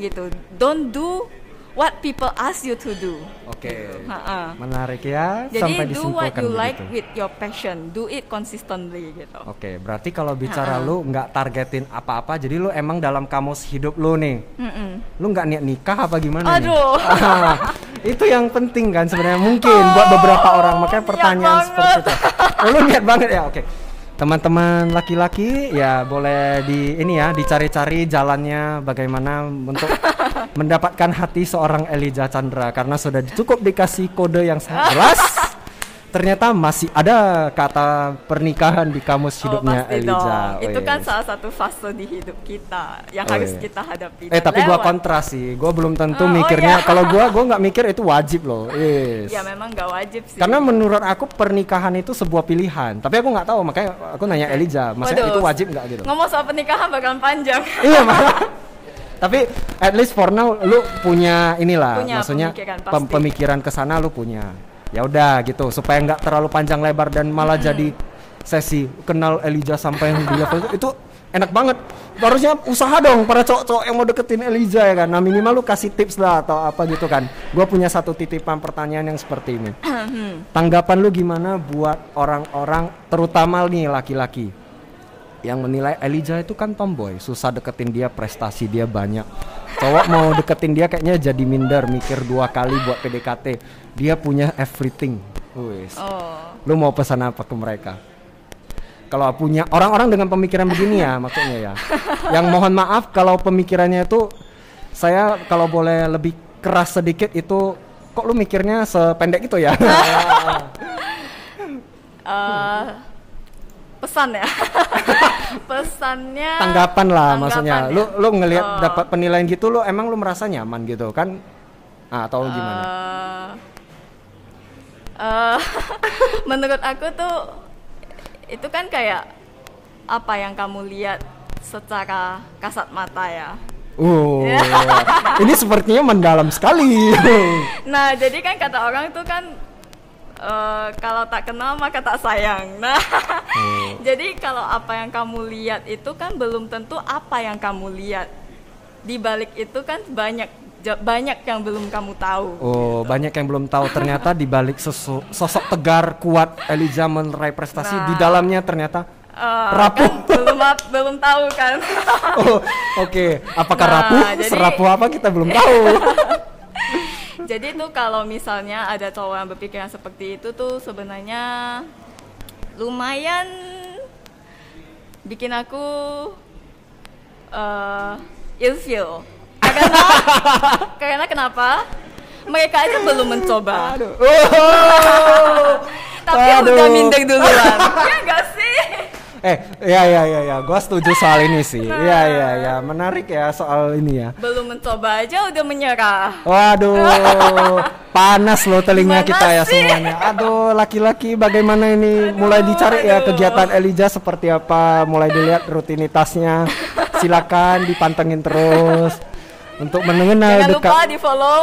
Gitu. Don't do what people ask you to do. Oke. Ha-ha. Menarik ya Jadi sampai do what you like with your passion. Do it consistently gitu. Oke, berarti kalau bicara Ha-ha. lu nggak targetin apa-apa, jadi lu emang dalam kamus hidup lu nih, Mm-mm. lu nggak niat nikah apa gimana? Aduh. <laughs> Itu yang penting kan sebenarnya mungkin buat beberapa orang makanya pertanyaan seperti itu. Oh, lu niat banget ya, oke. Teman-teman laki-laki ya boleh di ini ya dicari-cari jalannya bagaimana untuk <laughs> mendapatkan hati seorang Elijah Chandra karena sudah cukup dikasih kode yang sangat jelas. Ternyata masih ada kata pernikahan di kamus hidupnya oh, Elijah. dong. Itu kan salah satu fase di hidup kita yang Oh, harus kita hadapi. Eh tapi gua lewat. kontra sih, gua belum tentu Oh, oh mikirnya. iya. Kalau gua, gua nggak mikir itu wajib loh. Yes. Ya memang nggak wajib sih. Karena menurut aku pernikahan itu sebuah pilihan. Tapi aku nggak tahu, makanya aku nanya Elijah, maksudnya Waduh, itu wajib nggak gitu? Ngomong soal pernikahan bakalan panjang. <laughs> iya malah. Tapi at least for now lu punya inilah, Punya maksudnya pemikiran, pem- pasti. pemikiran ke sana lu punya. Ya udah gitu, supaya nggak terlalu panjang lebar dan malah jadi sesi kenal Elijah sampai yang di level itu, itu enak banget. Harusnya usaha dong para cowok-cowok yang mau deketin Elijah ya kan. Nah minimal lu kasih tips lah atau apa gitu kan. Gua punya satu titipan pertanyaan yang seperti ini. <clears throat> Tanggapan lu gimana buat orang-orang terutama nih laki-laki yang menilai Elijah itu kan tomboy, susah deketin dia, prestasi dia banyak. Cowok mau deketin dia kayaknya jadi minder, mikir dua kali buat PDKT. Dia punya everything. Wis. Oh. Lu mau pesan apa ke mereka? Kalau punya orang-orang dengan pemikiran begini ya <laughs> maksudnya ya. Yang mohon maaf kalau pemikirannya itu saya kalau boleh lebih keras sedikit itu kok lu mikirnya sependek itu ya? <laughs> <laughs> Eh, pesan ya. Pesannya. tanggapan lah tanggapan maksudnya ya. lu lu ngelihat Oh. dapat penilaian gitu lu emang lu merasa nyaman gitu kan ah, atau gimana Eh, <laughs> menurut aku tuh itu kan kayak apa yang kamu lihat secara kasat mata ya. uh <laughs> ini sepertinya mendalam sekali <laughs> Nah, jadi kan kata orang itu kan eh, kalau tak kenal maka tak sayang. Nah, jadi kalau apa yang kamu lihat itu kan belum tentu apa yang kamu lihat. Di balik itu kan banyak banyak yang belum kamu tahu. oh banyak yang belum tahu ternyata di balik sosok tegar kuat Elijah meraih prestasi di Nah. dalamnya ternyata Eh, rapuh kan belum belum tahu kan. <laughs> oh oke apakah Nah, rapuh jadi- serapuh apa kita belum <laughs> tahu Jadi tuh kalau misalnya ada cowok yang berpikiran seperti itu tuh sebenarnya lumayan bikin aku eh ilfeel. Karena karena kenapa? Mereka aja belum mencoba. aduh oh. <laughs> Tapi Aduh. udah minder duluan. <laughs> ya enggak sih? eh ya ya ya ya gua setuju soal ini sih ya ya ya menarik ya soal ini ya Belum mencoba aja udah menyerah. Waduh, <laughs> panas loh telinga Gimana kita ya sih? semuanya. Aduh, laki-laki bagaimana ini? mulai dicari ya aduh. kegiatan Elijah seperti apa, mulai dilihat rutinitasnya. Silakan dipantengin terus untuk mengenal Jangan dekat lupa di follow.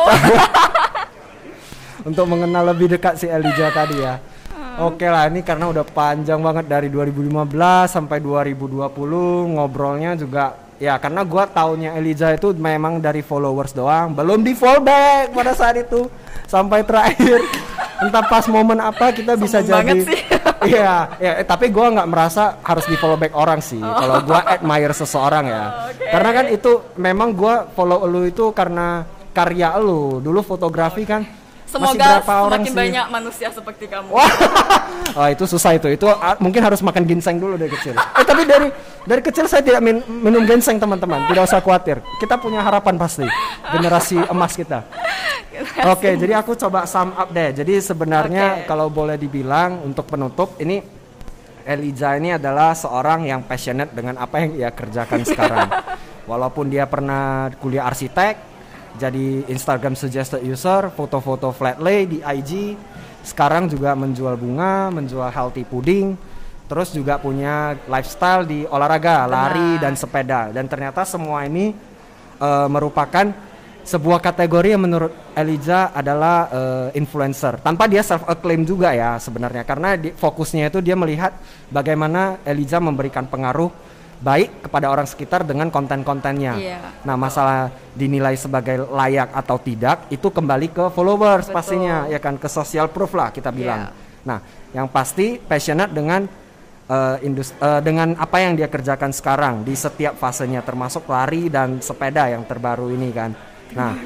<laughs> untuk mengenal lebih dekat si Elijah tadi ya. Hmm. Oke lah, ini karena udah panjang banget dari 2015 sampai 2020 ngobrolnya juga ya karena gua taunya Elijah itu memang dari followers doang, belum di follow back pada saat itu sampai terakhir. <laughs> Entah pas momen apa kita bisa Sombong jadi sih. Iya, ya, tapi gua nggak merasa harus di follow back orang sih. Kalau gua admire seseorang ya. Oh, oke. Karena kan itu memang gua follow lu itu karena karya lu. Dulu fotografi kan masih Semoga berapa orang semakin sih? banyak manusia seperti kamu. Wah, Wah, itu susah itu. Itu mungkin harus makan ginseng dulu dari kecil. Eh tapi dari dari kecil saya tidak min- minum ginseng teman-teman. Tidak usah khawatir. Kita punya harapan pasti. Generasi emas kita. Oke, jadi aku coba sum up deh. Jadi sebenarnya Oke. kalau boleh dibilang untuk penutup ini Elijah ini adalah seorang yang passionate dengan apa yang ia kerjakan sekarang. <laughs> Walaupun dia pernah kuliah arsitek, jadi Instagram suggested user, foto-foto flat lay di IG, sekarang juga menjual bunga, menjual healthy pudding, terus juga punya lifestyle di olahraga, lari dan sepeda. Dan ternyata semua ini eh, merupakan sebuah kategori yang menurut Elijah adalah eh, influencer. Tanpa dia self acclaim juga ya sebenarnya. Karena di, fokusnya itu dia melihat bagaimana Elijah memberikan pengaruh baik kepada orang sekitar dengan konten-kontennya. Iya. Nah, masalah dinilai sebagai layak atau tidak itu kembali ke followers Betul. pastinya ya kan ke social proof lah kita bilang. Iya. Nah, yang pasti passionate dengan eh, indus- eh, dengan apa yang dia kerjakan sekarang di setiap fasenya termasuk lari dan sepeda yang terbaru ini kan. Nah,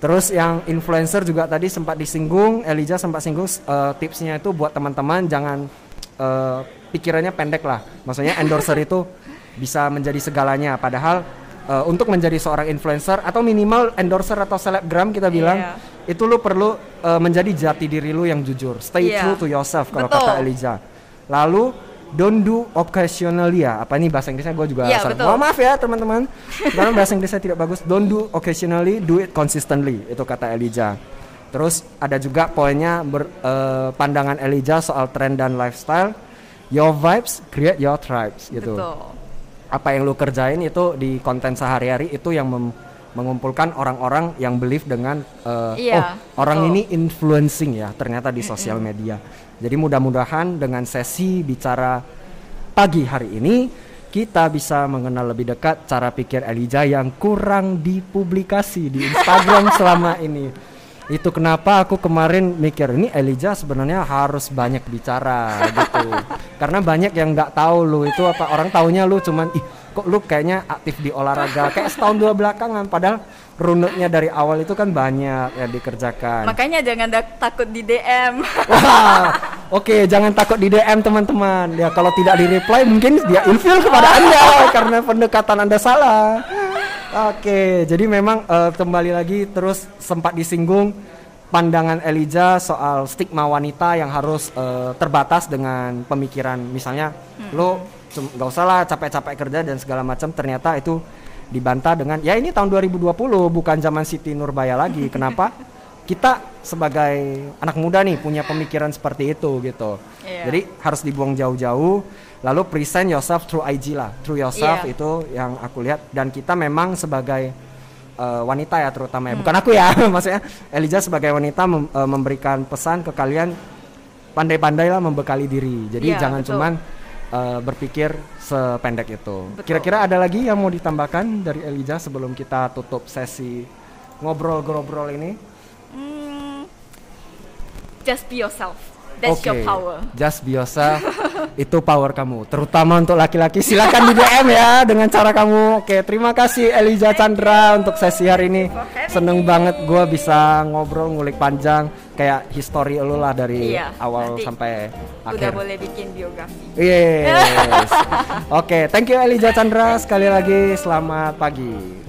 terus yang influencer juga tadi sempat disinggung, Elijah sempat singgung eh, tipsnya itu buat teman-teman jangan eh, pikirannya pendek lah. Maksudnya endorser itu <laughs> bisa menjadi segalanya padahal eh, untuk menjadi seorang influencer atau minimal endorser atau selebgram kita bilang Iya. itu lu perlu eh, menjadi jati diri lu yang jujur. Stay Iya. true to yourself kalau kata Elijah. Lalu don't do occasionally ya. Apa ini bahasa Inggrisnya gue juga Iya, salah. Mohon maaf ya teman-teman. Karena bahasa Inggrisnya tidak bagus. Don't do occasionally, do it consistently. Itu kata Elijah. Terus ada juga poinnya ber- eh, pandangan Elijah soal tren dan lifestyle. Your vibes create your tribes gitu Betul. Apa yang lu kerjain itu di konten sehari-hari itu yang mem- mengumpulkan orang-orang yang believe dengan uh, Iya, oh orang betul. ini influencing ya ternyata di sosial media. Jadi mudah-mudahan dengan sesi bicara pagi hari ini kita bisa mengenal lebih dekat cara pikir Elijah yang kurang dipublikasi di Instagram <laughs> selama ini. Itu kenapa aku kemarin mikir ini Elijah sebenarnya harus banyak bicara gitu. <laughs> Karena banyak yang nggak tahu lu itu apa orang taunya lu cuman ih kok lu kayaknya aktif di olahraga kayak setahun dua belakangan padahal runutnya dari awal itu kan banyak yang dikerjakan. Makanya jangan takut di DM. <laughs> Wah, oke jangan takut di DM teman-teman. Ya kalau tidak di reply mungkin dia ilfil kepada anda karena pendekatan anda salah. Oke, jadi memang eh, kembali lagi terus sempat disinggung pandangan Elijah soal stigma wanita yang harus eh, terbatas dengan pemikiran misalnya lo cum- nggak usah lah capek-capek kerja dan segala macam ternyata itu dibantah dengan ya ini tahun 2020 bukan zaman Siti Nurbaya lagi. <laughs> Kenapa? Kita sebagai anak muda nih punya pemikiran seperti itu gitu. Iya. Jadi harus dibuang jauh-jauh lalu present yourself through IG lah. Through yourself Iya. itu yang aku lihat dan kita memang sebagai eh, wanita ya terutama ya. Bukan aku ya, <laughs> maksudnya Elijah sebagai wanita mem- eh, memberikan pesan ke kalian pandai-pandailah membekali diri. Jadi Iya, jangan betul. cuman eh, berpikir sependek itu. Kira-kira ada lagi yang mau ditambahkan dari Elijah sebelum kita tutup sesi ngobrol-ngobrol ini? Hmm, just be yourself. That's your Oke, power. Just be yourself. <laughs> itu power kamu. Terutama untuk laki-laki. Silakan di DM ya dengan cara kamu. Oke, terima kasih Elijah Chandra untuk sesi hari ini. Seneng banget gua bisa ngobrol ngulik panjang kayak history lu lah dari Iya, awal sampai Udah akhir. boleh bikin biografi. Yes. <laughs> Oke, thank you Elijah Chandra sekali lagi. Selamat pagi.